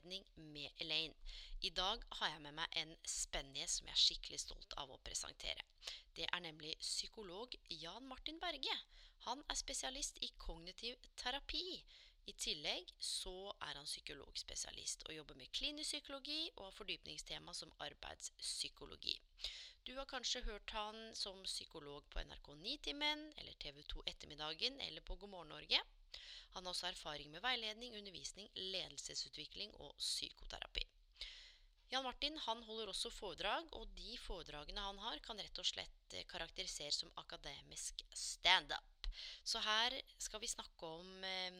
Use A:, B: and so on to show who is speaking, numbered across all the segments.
A: Karriereveiledning med Elaine. I dag har jeg med meg en spennende som jeg er skikkelig stolt av å presentere. Det er nemlig psykolog Jan Martin Berge. Han er spesialist i kognitiv terapi. I tillegg så er han psykologspesialist og jobber med klinisk psykologi og har fordypningstema som arbeidspsykologi. Du har kanskje hørt han som psykolog på NRK Nitimen eller TV 2 Ettermiddagen eller på God morgen Norge. Han har også erfaring med veiledning, undervisning, ledelsesutvikling og psykoterapi. Jan Martin han holder også foredrag, og de foredragene han har, kan rett og slett eh, karakteriseres som akademisk standup. Så her skal vi snakke om eh,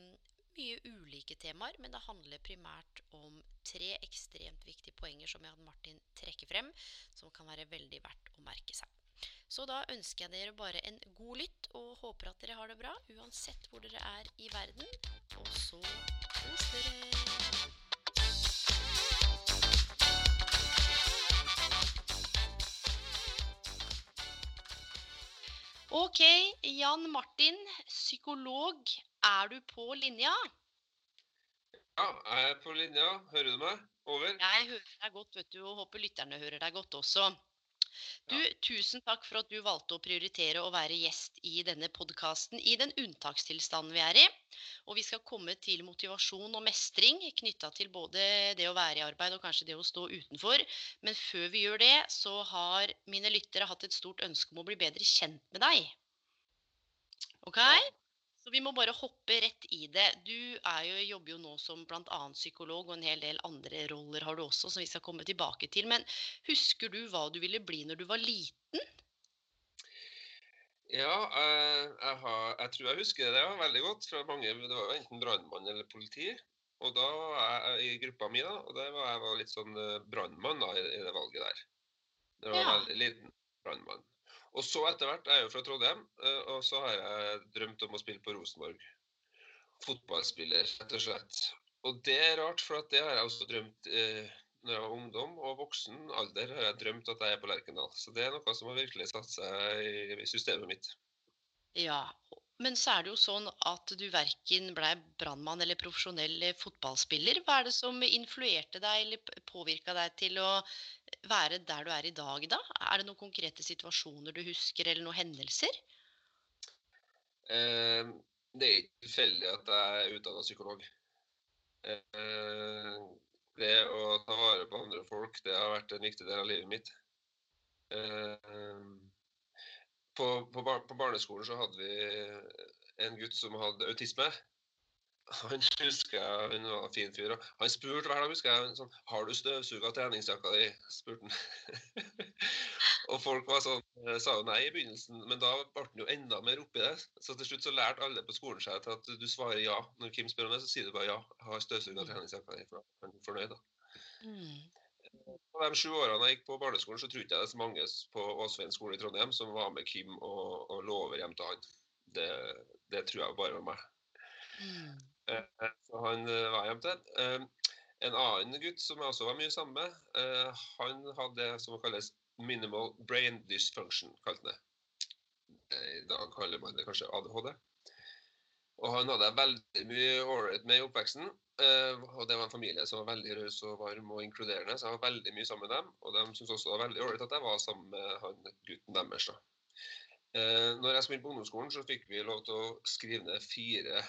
A: mye ulike temaer, men det handler primært om tre ekstremt viktige poenger som Jan Martin trekker frem, som kan være veldig verdt å merke seg. Så da ønsker jeg dere bare en god lytt, og håper at dere har det bra uansett hvor dere er i verden. Og så kos dere! Ok, Jan Martin, psykolog, er du på linja?
B: Ja, jeg er på linja. Hører du meg? Over?
A: Jeg hører deg godt, vet du, og håper lytterne hører deg godt også. Du, tusen takk for at du valgte å prioritere å være gjest i denne podkasten i den unntakstilstanden vi er i. Og vi skal komme til motivasjon og mestring knytta til både det å være i arbeid og kanskje det å stå utenfor. Men før vi gjør det, så har mine lyttere hatt et stort ønske om å bli bedre kjent med deg. OK? Så vi må bare hoppe rett i det. Du er jo, jobber jo nå som bl.a. psykolog, og en hel del andre roller har du også, som vi skal komme tilbake til. Men husker du hva du ville bli når du var liten?
B: Ja, jeg, jeg, har, jeg tror jeg husker det ja, veldig godt fra mange. Det var jo enten brannmann eller politi. Og da var jeg i gruppa mi, da, og det var jeg var litt sånn eh, brannmann i, i det valget der. Det var
A: Ja.
B: veldig liten brannmann. Og så etter hvert, jeg er jo fra Trondheim, eh, og så har jeg drømt om å spille på Rosenborg. Fotballspiller, rett og slett. Og det er rart, for det har jeg også drømt eh, når jeg var ungdom og voksen alder. har jeg drømt at jeg er på Lerkendal. Så det er noe som har virkelig satt seg i systemet mitt.
A: Ja. Men så er det jo sånn at du verken blei brannmann eller profesjonell fotballspiller. Hva er det som influerte deg eller påvirka deg til å være der du er i dag, da? Er det noen konkrete situasjoner du husker, eller noen hendelser?
B: Eh, det er ikke tilfeldig at jeg er utdanna psykolog. Eh, det å ta vare på andre folk, det har vært en viktig del av livet mitt. Eh, på, på, bar på barneskolen så hadde vi en gutt som hadde autisme. Han husker jeg, han var en fin fyr. Han spurte hver dag husker jeg, sånn, har du støvsuga treningsjakka di. spurte han. og folk var sånn, eh, sa jo nei i begynnelsen, men da ble han jo enda mer oppi det. Så til slutt så lærte alle på skolen seg til at du svarer ja. Når Kim spør om det, så sier du bare ja. Jeg har støvsuga treningsjakka di. For da er fornøyd, da.
A: Mm.
B: På de sju årene jeg gikk på barneskolen, så tror ikke jeg det er så mange på Åsveien skole i Trondheim som var med Kim og, og lå over hjem til han. Det, det tror jeg bare var meg.
A: Mm.
B: Eh, eh, Så han eh, var hjem til. En annen gutt som jeg også var mye sammen med, han hadde det som kalles minimal brain dysfunction, kalte det. I dag kaller man det kanskje ADHD. Og han hadde jeg veldig mye ålreit med i oppveksten. eh, Og det var en familie som var veldig raus og varm og inkluderende, så jeg var veldig mye sammen med dem. Og de syntes også det var veldig ålreit at jeg var sammen med han gutten deres. da. Eh, Når jeg skulle inn på ungdomsskolen, så fikk vi lov til å skrive ned fire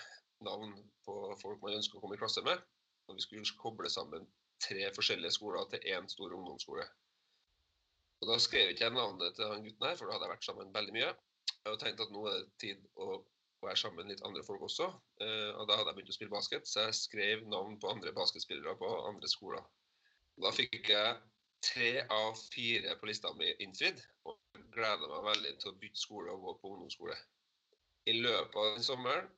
B: navn på folk man ønsker å komme i klasse med. Og vi skulle koble sammen tre forskjellige skoler til én stor ungdomsskole. Og Da skrev ikke jeg navnet til han gutten her, for da hadde jeg vært sammen veldig mye. Og tenkte at nå er det tid å være sammen med litt andre folk også. Eh, og da hadde jeg begynt å spille basket, så jeg skrev navn på andre basketspillere på andre skoler. Da fikk jeg tre av fire på lista mi innfridd, og gleda meg veldig til å bytte skole og gå på ungdomsskole. I løpet av den sommeren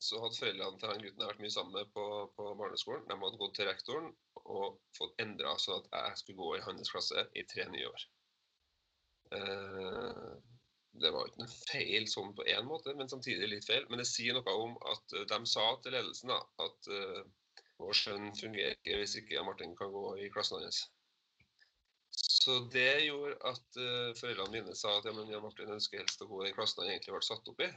B: så hadde foreldrene til den gutten jeg vært mye sammen med på, på barneskolen, de hadde gått til rektoren og fått endra sånn at jeg skulle gå i hans klasse i tre nye år. Eh, det var ikke noe feil sånn på én måte, men samtidig litt feil. Men det sier noe om at eh, de sa til ledelsen da, at uh, vår sønn fungerer ikke hvis ikke Martin kan gå i klassen hans. Så det gjorde at uh, foreldrene mine sa at ja, men Jan Martin ønsker helst å gå i klassen han egentlig ble satt opp i.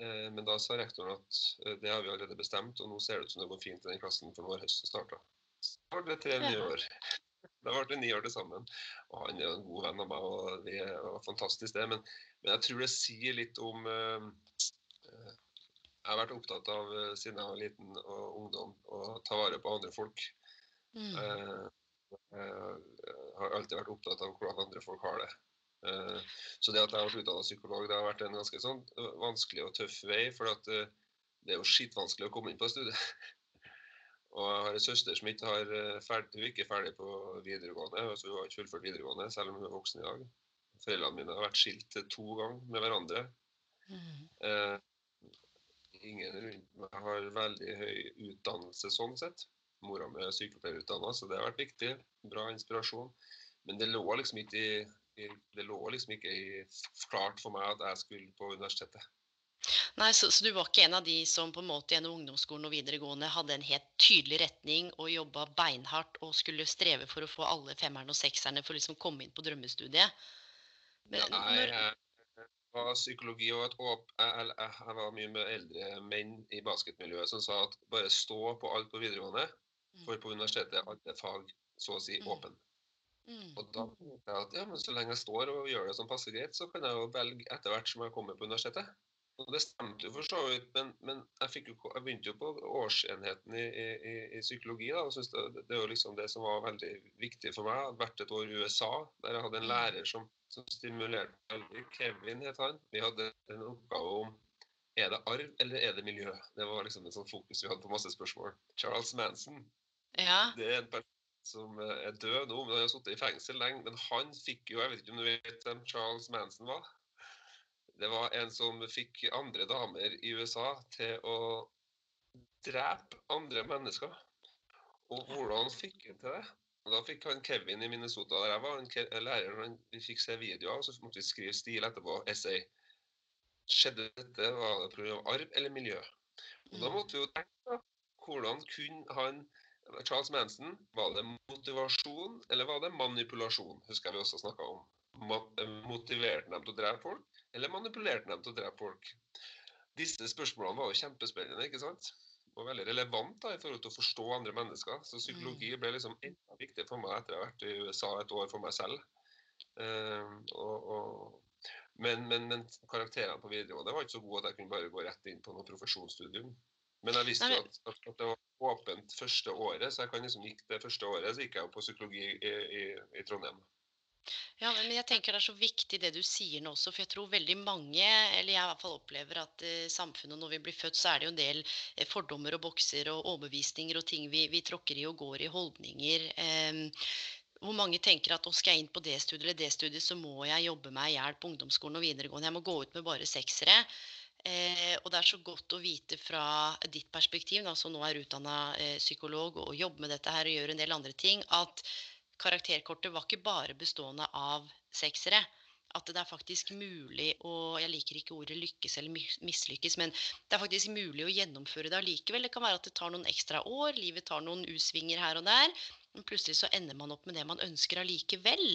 B: Uh, men da sa rektoren at det har vi allerede bestemt, og nå ser det ut som det går fint i den klassen for når høsten starta. Så ble det tre nye år. Da ble ni år til sammen. Og han er jo en god venn av meg, og det er fantastisk, det. Men, men jeg tror det sier litt om uh, Jeg har vært opptatt av, uh, siden jeg var liten og ungdom, å ta vare på andre folk. Mm. Jeg har alltid vært opptatt av hvordan andre folk har det. Så det at jeg har vært utdannet psykolog, det har vært en ganske sånn vanskelig og tøff vei. For det er jo skittvanskelig å komme inn på studiet. Og jeg har en søster som ikke har eh, ferdig, hun er ikke ferdig på videregående. altså Hun har ikke fullført videregående, selv om hun er voksen i dag. Foreldrene mine har vært skilt to ganger med hverandre. Mm. Eh, ingen rundt meg har veldig høy utdannelse sånn sett. Mora mi er sykepleierutdanna, så det har vært viktig. Bra inspirasjon. Men det lå liksom ikke, i, det lå liksom ikke i, klart for meg at jeg skulle på universitetet.
A: Nei, så, så, du var ikke en av de som på en måte gjennom ungdomsskolen og videregående hadde en helt tydelig retning og jobba beinhardt og skulle streve for å få alle femmerne og sekserne for å liksom komme inn på drømmestudiet?
B: Men, Nei, jeg var psykologi og et åp... Jeg, jeg, var mye med eldre menn i basketmiljøet som sa at bare stå på alt på videregående, mm. for på universitetet er alle fag så å si mm. åpne. Mm. Og da tenkte jeg at ja, men så lenge jeg står og gjør det som passer greit, så kan jeg jo velge etter hvert som jeg kommer på universitetet. Og det stemte jo for så vidt, men, men jeg, jo, jeg, begynte jo på årsenheten i, i, i psykologi. da, og synes det, det, var liksom det som var veldig viktig for meg. Jeg hadde vært et år i USA, der jeg hadde en lærer som, som stimulerte veldig. Kevin het han. Vi hadde en oppgave om er det arv eller er det miljø. Det var liksom en sånn fokus vi hadde på masse spørsmål. Charles Manson.
A: Ja.
B: Det er en person som er død nå, men han har sittet i fengsel lenge. Men han fikk jo Jeg vet ikke om du vet hvem Charles Manson var? Det var en som fikk andre damer i USA til å drepe andre mennesker. Og hvordan fikk han til det? Og da fikk han Kevin i Minnesota, der jeg var en lærer, han, vi fikk se videoer, og så måtte vi skrive stil etterpå, essay. Skjedde dette, var det pga. arv eller miljø? Og da måtte vi jo tenke på hvordan kunne han Charles Manson, var det motivasjon eller var det manipulasjon? Husker jeg vi også snakka om. Motiverte dem til å drepe folk? Eller manipulerte dem til å drepe folk? Disse spørsmålene var jo kjempespennende ikke sant? og veldig relevant da, i forhold til å forstå andre mennesker. Så psykologi mm. ble liksom enda viktig for meg etter å ha vært i USA et år for meg selv. Uh, og, og, men, men, men, karakterene på videregående var ikke så gode at jeg kunne bare gå rett inn på noe profesjonsstudium. Men jeg visste jo at, at, det var åpent første året, så jeg kan liksom gikk det første året så gikk jeg jo på psykologi i, i, i Trondheim.
A: Ja, men jeg tenker det er så viktig det du sier nå også, for jeg tror veldig mange, eller jeg i hvert fall opplever at uh, samfunnet når vi blir født, så er det jo en del uh, fordommer og bokser og overbevisninger og ting vi, vi tråkker i og går i, holdninger. Eh, hvor mange tenker at å skal jeg inn på det studiet eller det studiet, så må jeg jobbe meg i hjel på ungdomsskolen og videregående. Jeg må gå ut med bare seksere. Eh, og det er så godt å vite fra ditt perspektiv, da, som nå er utdanna eh, psykolog og jobber med dette her og gjør en del andre ting, at karakterkortet var ikke bare bestående av seksere. At det er faktisk mulig å Jeg liker ikke ordet lykkes eller mislykkes, men det er faktisk mulig å gjennomføre det allikevel. Det kan være at det tar noen ekstra år, livet tar noen U-svinger her og der. Men plutselig så ender man opp med det man ønsker allikevel.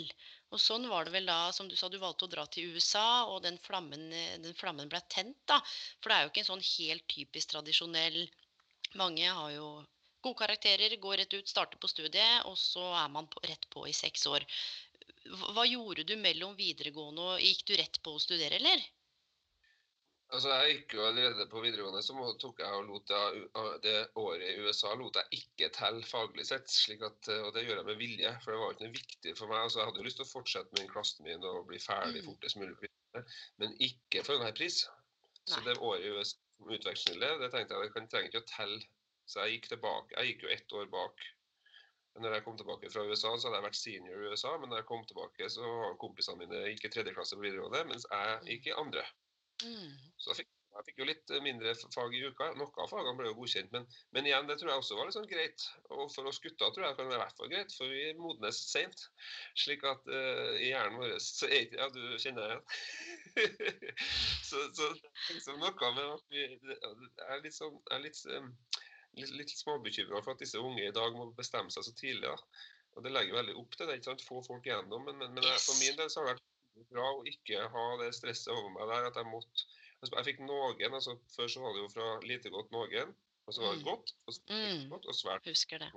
A: Og sånn var det vel da, som du sa, du valgte å dra til USA, og den flammen, den flammen ble tent, da. For det er jo ikke en sånn helt typisk tradisjonell Mange har jo Gode karakterer, går rett ut, starter på studiet, og så er man på, rett på i seks år. Hva gjorde du mellom videregående og Gikk du rett på å studere, eller?
B: Altså, Jeg gikk jo allerede på videregående, så tok jeg og lot jeg, det året i USA lot jeg ikke telle faglig sett. slik at, og det gjør jeg med vilje, for det var ikke noe viktig for meg. Altså, jeg hadde jo lyst til å fortsette med klassen min og bli ferdig mm. fortest mulig, men ikke for enhver pris. Så
A: Nei.
B: det året i USA som utvekslingselev, det tenkte jeg, kan trenger ikke å telle. Så jeg gikk tilbake. Jeg gikk jo ett år bak. Når jeg kom tilbake fra USA, så hadde jeg vært senior i USA, men når jeg kom tilbake, så var kompisene mine gikk i tredje klasse på videregående, mens jeg gikk i andre.
A: Mm.
B: Så jeg fikk, jeg fikk jo litt mindre fag i uka. Noen av fagene ble jo godkjent, men, men igjen, det tror jeg også var litt sånn greit. Og for oss gutter tror jeg det kan være i hvert fall greit, for vi modnes seint. Slik at uh, i hjernen vår så er ikke Ja, du kjenner det igjen? så, så liksom noe med at vi Jeg er litt sånn jeg er litt, um, litt, litt småbekymra for at disse unge i dag må bestemme seg så tidlig. da. Og Det legger veldig opp til det. ikke sant? Få folk gjennom. Men, men, men yes. for min del så har det vært bra å ikke ha det stresset over meg der at jeg måtte altså, Jeg fikk noen. altså Før så var det jo fra lite godt noen, og så var det
A: Mm.
B: godt, og så
A: Mm.
B: godt, og svært
A: Husker det.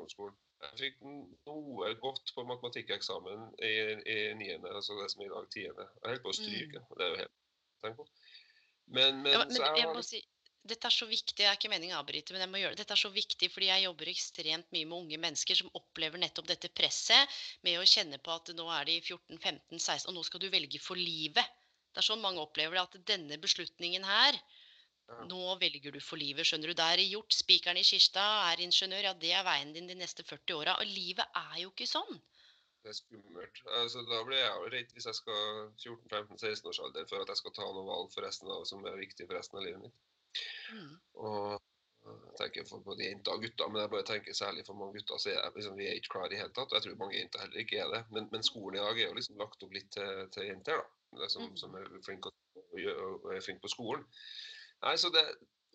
B: Jeg fikk noe godt på matematikkeksamen i, i niende, altså det som er i dag tiende. Jeg holdt på å stryke. Mm. Det er jo helt tenk på. Men, men.
A: Ja, men
B: så jeg
A: jeg må si, dette er så viktig, det er ikke meningen å avbryte, men jeg må gjøre det. Dette er så viktig fordi jeg jobber ekstremt mye med unge mennesker som opplever nettopp dette presset med å kjenne på at nå er de 14, 15, 16, og nå skal du velge for livet. Det er sånn mange opplever det, at denne beslutningen her, nå velger du for livet, skjønner du. Det er gjort, spikeren i kista, er ingeniør, ja det er veien din de neste 40 åra. Og livet er jo ikke sånn.
B: Det er skummelt. Altså, da blir jeg jo redd hvis jeg skal 14-15-16 års alder for at jeg skal ta noe valg for resten av som er viktig for resten av livet mitt.
A: Mm.
B: Og jeg tenker for både jenter og gutter, men jeg bare tenker særlig for mange gutter så er jeg, liksom, vi er ikke klare i hele tatt. Og jeg tror mange jenter heller ikke er det. Men, men skolen i dag er jo liksom lagt opp litt til, til jenter, da. Det som,
A: Mm.
B: som er flinke og er flinke på skolen. Nei, så det,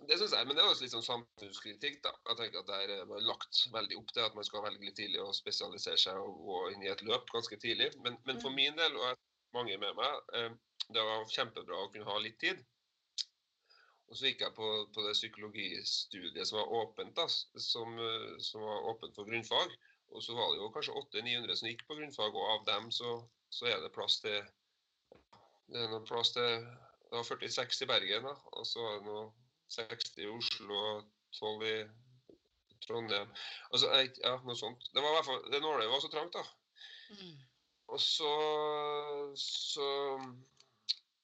B: det synes jeg, Men det er også litt sånn samfunnskritikk. da. Jeg tenker at Der er man lagt veldig opp til at man skal velge litt tidlig og spesialisere seg og gå inn i et løp ganske tidlig. Men, men for
A: Mm.
B: min del, og mange med meg, eh, det var kjempebra å kunne ha litt tid. Og så gikk jeg på, på det psykologistudiet som var åpent, da, som, eh, som var åpent for grunnfag. Og så var det jo kanskje 800-900 som gikk på grunnfag, og av dem så, så er det plass til det er noe plass til Det var 46 i Bergen, da, og så er det noe 60 i Oslo og 12 i Trondheim. Altså, ja, noe sånt. Det var i hvert fall, det nåløyet var så trangt, da.
A: Mm.
B: Og så, så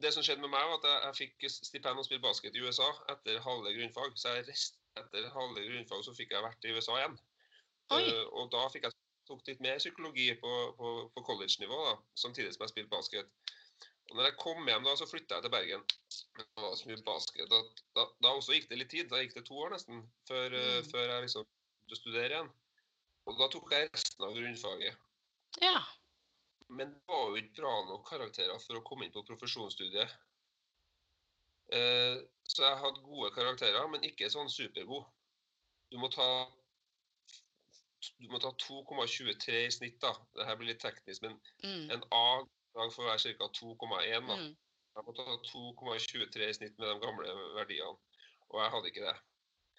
B: Det som skjedde med meg, var at jeg, jeg fikk stipend å spille basket i USA etter halve grunnfag. Så jeg rest, etter halve grunnfag, så fikk jeg vært i USA igjen. Eh, og da fikk jeg tok litt mer psykologi på, på, på college-nivå, da, samtidig som jeg spilte basket. Og når jeg kom hjem, da, så flytta jeg til Bergen. Det var så mye basket Da, da, da også gikk det litt tid. Da gikk det to år nesten før,
A: mm.
B: uh, før jeg liksom begynte å studere igjen. Og da tok jeg resten av grunnfaget.
A: Ja.
B: Men det var jo ikke bra nok karakterer for å komme inn på profesjonsstudiet. Eh, så jeg hadde gode karakterer, men ikke sånn supergod. Du må ta ta 2,23 i snitt, da. Dette blir litt teknisk, men
A: Mm.
B: en A dag får være ca. 2,1. da.
A: Mm.
B: Jeg må ta 2,23 i snitt med de gamle verdiene, og jeg hadde ikke det.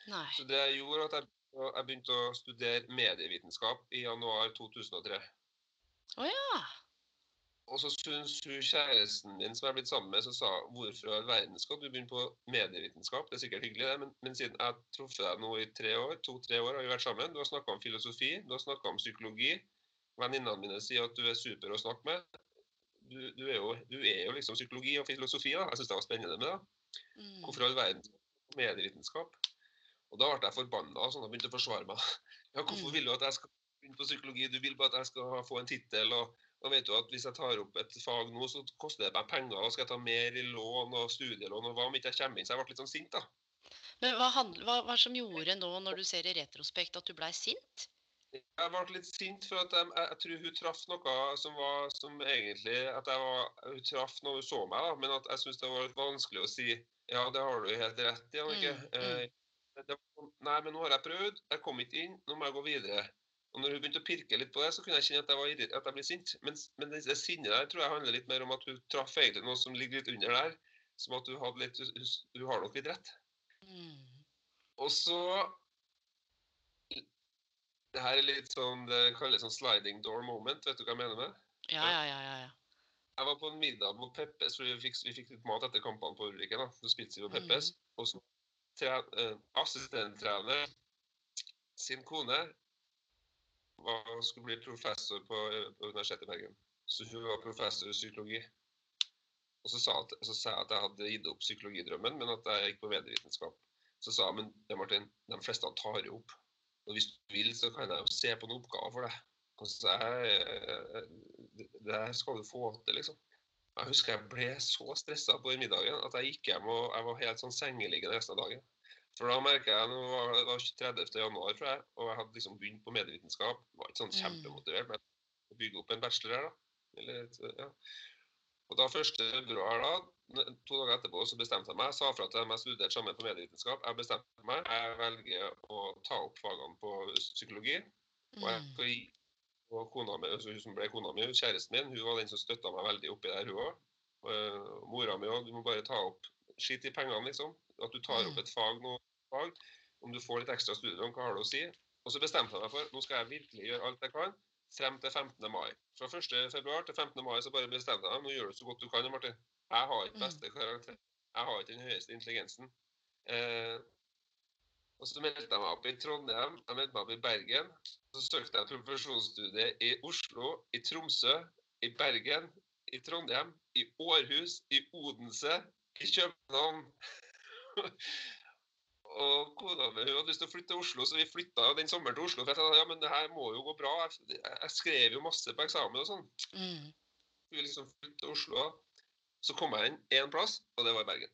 A: Nei.
B: Så det gjorde at jeg, jeg begynte å studere medievitenskap i januar 2003.
A: Å ja.
B: Og så syns hun kjæresten min som jeg er blitt sammen med, så sa hvorfor i all verden skal du begynne på medievitenskap? Det er sikkert hyggelig, det, men, men siden jeg har truffet deg nå i tre år, to-tre år har vi vært sammen, du har snakka om filosofi, du har snakka om psykologi. Venninnene mine sier at du er super å snakke med. Du, du, er, jo, du er jo liksom psykologi og filosofi, da. Jeg syns det var spennende med det.
A: Mm.
B: Hvorfor all verden medievitenskap? Og da ble jeg forbanna sånn og begynte å forsvare meg. Ja, hvorfor
A: Mm.
B: vil du at jeg skal begynne på psykologi? Du vil bare at jeg skal få en tittel. og da vet du at Hvis jeg tar opp et fag nå, så koster det meg penger. og Skal jeg ta mer i lån og studielån? og Hva om ikke jeg kommer inn? Så jeg ble litt sånn sint, da.
A: Men hva, handl- hva, hva som gjorde nå, når du ser i retrospekt, at du blei sint?
B: Jeg ble litt sint for at jeg, jeg, jeg tror hun traff noe som var som egentlig at jeg var, Hun traff når hun så meg, da, men at jeg syns det var vanskelig å si ja, det har du helt rett i, Annike.
A: Mm, mm.
B: Eh, sånn, Nei, men nå har jeg prøvd, jeg kom ikke inn, nå må jeg gå videre. Og når hun begynte å pirke litt på det, så kunne jeg kjenne at jeg, var at jeg ble sint. Men, men det, det sinnet der tror jeg handler litt mer om at hun traff egentlig noe som ligger litt under der. Som at hun hadde litt Hun, hun har nok litt rett.
A: Mm.
B: Og så Det her er litt sånn Det kalles sånn sliding door moment. Vet du hva jeg mener med?
A: Ja, ja, ja, ja, ja.
B: Jeg var på en middag på Peppes, for vi fikk, vi fikk litt mat etter kampene på Ulriken. da. Så spilte vi på Peppes. Og så eh, assistenttrener sin kone var, skulle bli professor på, på Universitetet i Bergen. Så hun var professor i psykologi. Og så sa, at, så sa jeg at jeg hadde gitt opp psykologidrømmen, men at jeg gikk på medievitenskap. Så sa jeg men Martin, de fleste tar jo opp. Og hvis du vil, så kan jeg jo se på noen oppgaver for deg. Og så sa jeg eh, det her skal du få til, liksom. Jeg husker jeg ble så stressa på den middagen at jeg gikk hjem og jeg var helt sånn sengeliggende resten av dagen. For da merka jeg nå var det var 30. januar, tror jeg, og jeg hadde liksom begynt på medievitenskap. Var ikke sånn
A: Mm.
B: kjempemotivert, men å bygge opp en bachelor her, da. Eller, ja. Og da 1. februar, da, to dager etterpå, så bestemte jeg meg. Jeg sa fra til dem jeg studerte sammen på medievitenskap. Jeg bestemte meg. Jeg velger å ta opp fagene på psykologi. Og jeg
A: Mm.
B: og kona mi, altså hun som ble kona mi, kjæresten min, hun var den som støtta meg veldig oppi der, hun òg. Mora mi òg. Du må bare ta opp Skitt i pengene, liksom. At du tar opp
A: Mm.
B: et fag nå, fag. Om du får litt ekstra studielån, hva har det å si? Og så bestemte jeg meg for nå skal jeg virkelig gjøre alt jeg kan frem til 15. mai. Fra 1. februar til 15. mai så bare bestemte jeg meg. Nå gjør du så godt du kan, Martin. Jeg har ikke
A: Mm.
B: beste karakter. Jeg har ikke den høyeste intelligensen. Eh, og så meldte jeg meg opp i Trondheim, jeg meldte meg opp i Bergen. Så søkte jeg profesjonsstudie i Oslo, i Tromsø, i Bergen, i Trondheim, i Århus, i Odense, i København. Og kona mi hadde lyst til å flytte til Oslo, så vi flytta den sommeren til Oslo. For jeg tenkte ja, men det her må jo gå bra. Jeg, jeg skrev jo masse på eksamen og sånn.
A: Mm.
B: Vi liksom flytte til Oslo. Så kom jeg inn én plass, og det var i Bergen.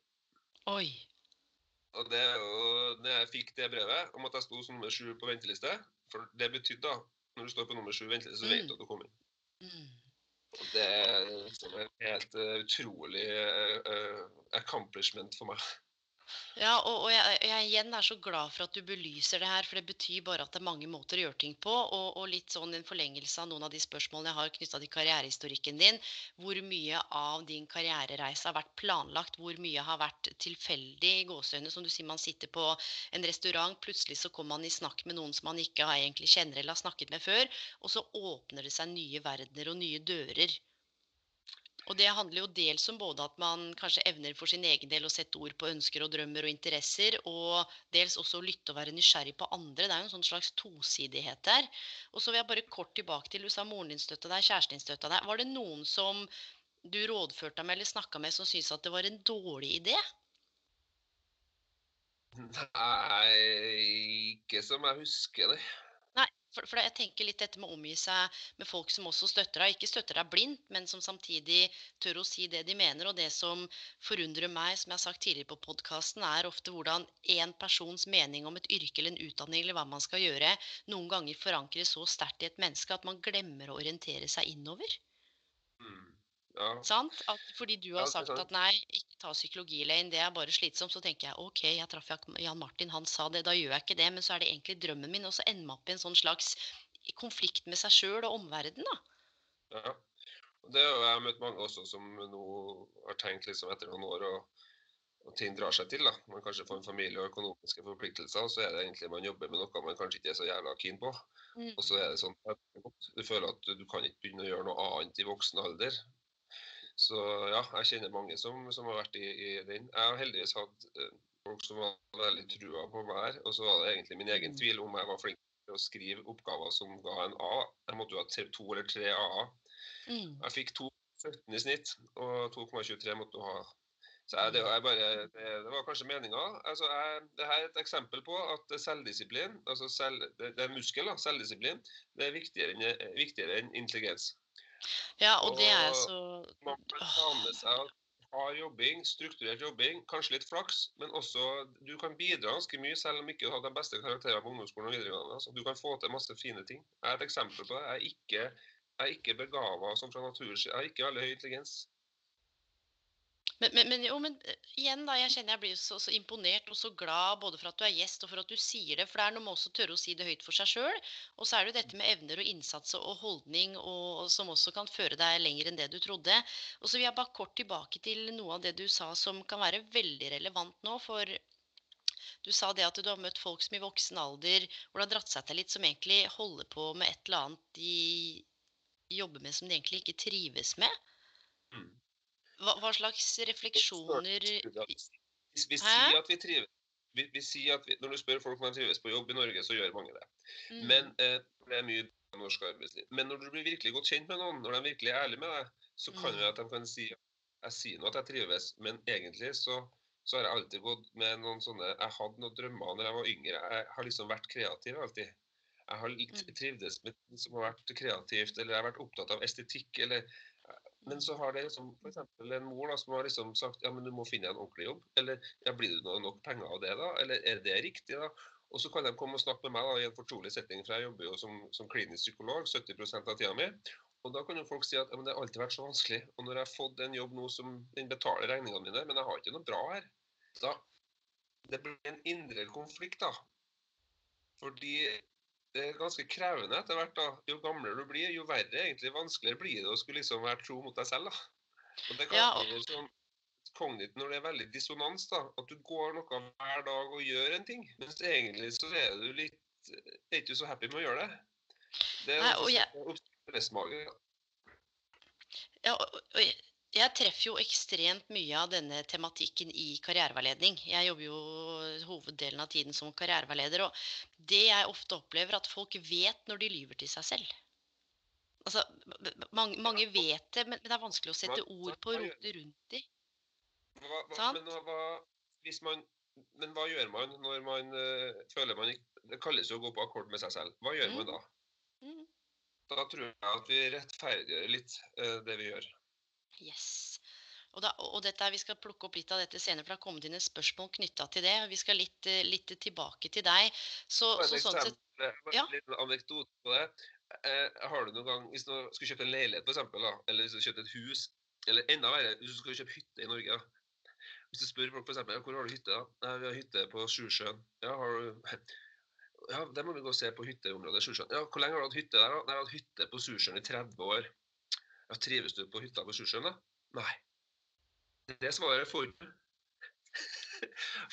A: Oi.
B: Og det, jo- når jeg fikk det brevet om at jeg sto som nummer sju på venteliste For det betydde da Når du står på nummer sju venteliste, så vet
A: Mm.
B: du at du kommer inn.
A: Mm.
B: Og det er liksom en helt uh, utrolig eh, eh, accomplishment for meg.
A: Ja, og, og jeg, jeg igjen er så glad for at du belyser det her, for det betyr bare at det er mange måter å gjøre ting på. Og, og litt sånn en forlengelse av noen av de spørsmålene jeg har knytta til karrierehistorikken din. Hvor mye av din karrierereise har vært planlagt? Hvor mye har vært tilfeldig i gåseøynene? Som du sier, man sitter på en restaurant, plutselig så kommer man i snakk med noen som man ikke har egentlig kjenner eller har snakket med før. Og så åpner det seg nye verdener og nye dører. Og det handler jo dels om både at man kanskje evner for sin egen del å sette ord på ønsker og drømmer og interesser, og dels også å lytte og være nysgjerrig på andre. Det er jo en sånn slags tosidighet der. Og så vil jeg bare kort tilbake til du sa moren din støtta deg, kjæresten din støtta deg. Var det noen som du rådførte med eller snakka med, som syntes at det var en dårlig idé?
B: Nei, ikke som jeg husker det.
A: For, for jeg tenker litt dette med å omgi seg med folk som også støtter deg. Ikke støtter deg blindt, men som samtidig tør å si det de mener. Og det som forundrer meg, som jeg har sagt tidligere på podkasten, er ofte hvordan én persons mening om et yrke eller en utdanning eller hva man skal gjøre, noen ganger forankres så sterkt i et menneske at man glemmer å orientere seg innover.
B: Mm. Ja.
A: Sant? At fordi du har sagt at nei, ikke ta psykologi-lane, det er bare slitsomt, så tenker jeg ok, jeg traff Jan Martin, han sa det, da gjør jeg ikke det. Men så er det egentlig drømmen min, og så ender man opp i en sånn slags konflikt med seg sjøl og omverdenen, da.
B: ja. Og det har jeg møtt mange også som nå har tenkt liksom etter noen år og, og ting drar seg til. da. Man kanskje får en familie og økonomiske forpliktelser, og så er det egentlig man jobber med noe man kanskje ikke er så jævla keen på. Og så er det sånn at du føler at du kan ikke begynne å gjøre noe annet i voksen alder. Så ja, jeg kjenner mange som, som har vært i, i den. Jeg har heldigvis hatt eh, folk som var veldig trua på meg her. Og så var det egentlig min egen
A: Mm.
B: tvil om jeg var flink til å skrive oppgaver som ga en A. Jeg måtte jo ha tre, to eller tre A-er.
A: Mm.
B: Jeg fikk 2,17 i snitt, og 2,23 måtte du ha. Så jeg, det, var jeg bare, det, det var kanskje meninga. Altså, jeg- det her er et eksempel på at selvdisiplin, altså selv, det, det er muskel, da, selvdisiplin, det er viktigere enn, viktigere enn intelligens.
A: Ja, og det er så
B: Man kan ta med seg hard jobbing, strukturert jobbing, kanskje litt flaks, men også du kan bidra ganske mye selv om ikke du har de beste karakterene på ungdomsskolen og videregående. Altså, du kan få til masse fine ting. Jeg er et eksempel på det. Jeg er ikke, jeg er ikke begava som fra natur. Jeg har ikke veldig høy intelligens.
A: Men, men, men, jo, men eh, igjen, da. Jeg kjenner jeg blir så, så imponert og så glad både for at du er gjest og for at du sier det. For det er noe med også å tørre å si det høyt for seg sjøl. Og så er det jo dette med evner og innsats og holdning og, som også kan føre deg lenger enn det du trodde. Og så vil jeg bare kort tilbake til noe av det du sa som kan være veldig relevant nå. For du sa det at du har møtt folk som i voksen alder hvor det har dratt seg til litt, som egentlig holder på med et eller annet de jobber med som de egentlig ikke trives med. Hva, hva slags refleksjoner
B: Vi, vi sier at vi trives. Vi, vi sier at vi, når du spør folk om de trives på jobb i Norge, så gjør mange det.
A: Mm.
B: Men eh, det er mye norsk arbeidsliv. Men når du blir virkelig godt kjent med noen, når de virkelig er ærlige med deg, så kan
A: Mm.
B: at de kan si jeg sier nå at jeg trives, men egentlig så, så, har jeg alltid gått med noen sånne Jeg hadde noen drømmer når jeg var yngre. Jeg har liksom vært kreativ alltid. Jeg har mm. trivdes med ting som har vært kreativt, eller jeg har vært opptatt av estetikk. eller men så har det liksom f.eks. en mor da, som har liksom sagt ja, men du må finne en ordentlig jobb. Eller ja, blir det nok penger av det, da? Eller er det riktig, da? Og så kan de komme og snakke med meg da, i en fortrolig setting, for jeg jobber jo som, som klinisk psykolog 70% av tida mi. Og da kan jo folk si at ja, men det har alltid vært så vanskelig. Og når jeg har fått en jobb nå som den betaler regningene mine, men jeg har ikke noe bra her, da Det blir en indre konflikt, da. Fordi det er ganske krevende etter hvert. da. Jo gamlere du blir, jo verre egentlig vanskeligere blir det å skulle liksom være tro mot deg selv. da. Og det kan ja, og... sånn kognitivt når det er veldig dissonans. da, At du går noe hver dag og gjør en ting. Mens egentlig så er du litt er ikke så happy med å gjøre det. Det er Nei, og jeg...
A: Ja, og, og, jeg treffer jo ekstremt mye av denne tematikken i karriereveiledning. Jeg jobber jo hoveddelen av tiden som karriereveileder. Og det jeg ofte opplever, at folk vet når de lyver til seg selv. Altså, mange, mange vet det, men det er vanskelig å sette ord på og rote rundt.
B: Hva, hva, men, hva, man, men, hva, gjør man når man uh, føler man Det kalles jo å gå på akkord med seg selv. Hva gjør mm. man da? Mm. Da tror jeg at vi rettferdiggjør litt uh, det vi gjør.
A: Yes. Og, da, og, dette, Vi skal plukke opp litt av dette senere, for det har kommet inn et spørsmål knytta til det. Vi skal litt, eh, litt tilbake til deg. Så, så sånn sett,
B: ja. En liten anekdote på det. Eh, har du noen gang, Hvis du skal kjøpe en leilighet, for eksempel, da, eller hvis du kjøpe et hus, eller enda verre, hvis du skal kjøpe hytte i Norge da. Hvis du spør folk f.eks. hvor har du hytte, da? Nei, vi har hytte på Sjusjøen. Ja, har du... Ja, det må vi gå og se på hytteområdet Sjusjøen. Ja, hvor lenge har du hatt hytte der, da? Nei, jeg har hatt hytte på Sjusjøen i 30 år. Ja, trives du på hytta på Sjusjøen, da? Nei. Det svaret får du.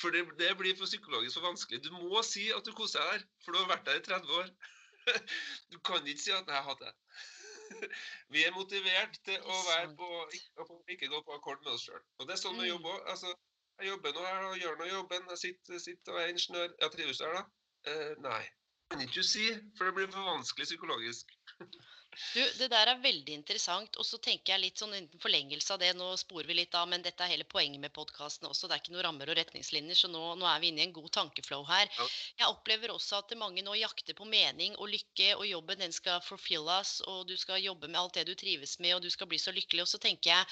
B: For det, det, blir for psykologisk for vanskelig. Du må si at du koser deg der, for du har vært der i 30 år. Du kan ikke si at 'nei, jeg hater det'. Vi er motivert til å være på, ikke gå på akkord med oss sjøl. Og det er sånn med jobb òg. Mm. Altså, jeg jobber nå her og gjør nå jobben. Jeg sitter, sitter og er ingeniør. Jeg trives der, da. Eh, nei. Kan ikke du si, for det blir for vanskelig psykologisk.
A: Du, Det der er veldig interessant. Og så tenker jeg litt sånn en forlengelse av det, nå sporer vi litt av, men dette er hele poenget med podkasten også. Det er ikke noen rammer og retningslinjer, så nå, nå, er vi inne i en god tankeflow her. Jeg opplever også at mange nå jakter på mening og lykke, og jobben den skal fulfill us, og du skal jobbe med alt det du trives med, og du skal bli så lykkelig. Og så tenker jeg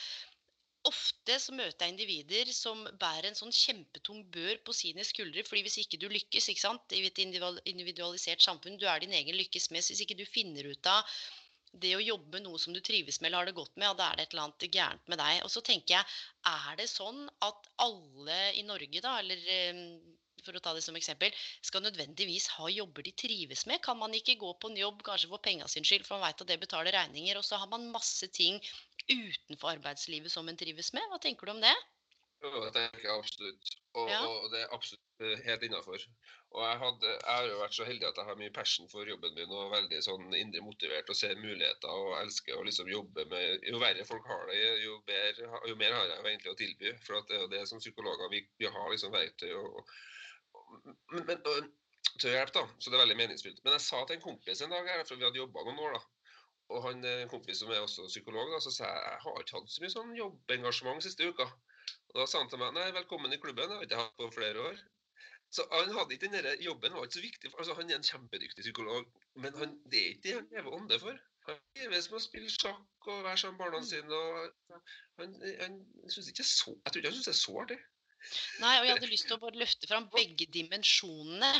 A: Ofte så møter jeg individer som bærer en sånn kjempetung bør på sine skuldre. fordi hvis ikke du lykkes ikke sant, i et individualisert samfunn, du er din egen lykkes mest. Hvis ikke du finner ut av det å jobbe med noe som du trives med eller har det godt med, ja, da er det et eller annet gærent med deg. Og så tenker jeg, er det sånn at alle i Norge, da, eller ehm, for å ta det som eksempel, skal nødvendigvis ha jobber de trives med? Kan man ikke gå på en jobb kanskje for penga sin skyld, for man veit at det betaler regninger, og så har man masse ting utenfor arbeidslivet som en trives med? Hva tenker du om det?
B: Jo, det tenker jeg absolutt. Og, ja. og det er absolutt eh, helt innafor. Og jeg, hadde, jeg, har jo vært så heldig at jeg har mye passion for jobben min og veldig sånn indre motivert og ser muligheter og elsker å liksom jobbe med Jo verre folk har det, jo, bedre, jo mer har jeg egentlig å tilby. For det er jo det som psykologer vi, vi har liksom verktøy og, og, men, og, til hjelp, da. Så det er veldig meningsfylt. Men jeg sa til en kompis en dag her, for vi hadde jobba noen år, da. Og han en kompis som er også psykolog, da, så sa jeg jeg har ikke hatt så mye sånn jobbengasjement siste uka. Og Da sa han til meg nei, velkommen i klubben, jeg har ikke hatt på flere år. Så han hadde ikke den Jobben var ikke så viktig. altså Han er en kjempedyktig psykolog, men han, det er ikke det han lever ånde for. Han trives med å spille sjakk og være sammen med barna mm. sine. og han, han synes ikke så, Jeg tror ikke han syns det er så artig.
A: Nei, og jeg hadde lyst til å bare løfte fram begge dimensjonene.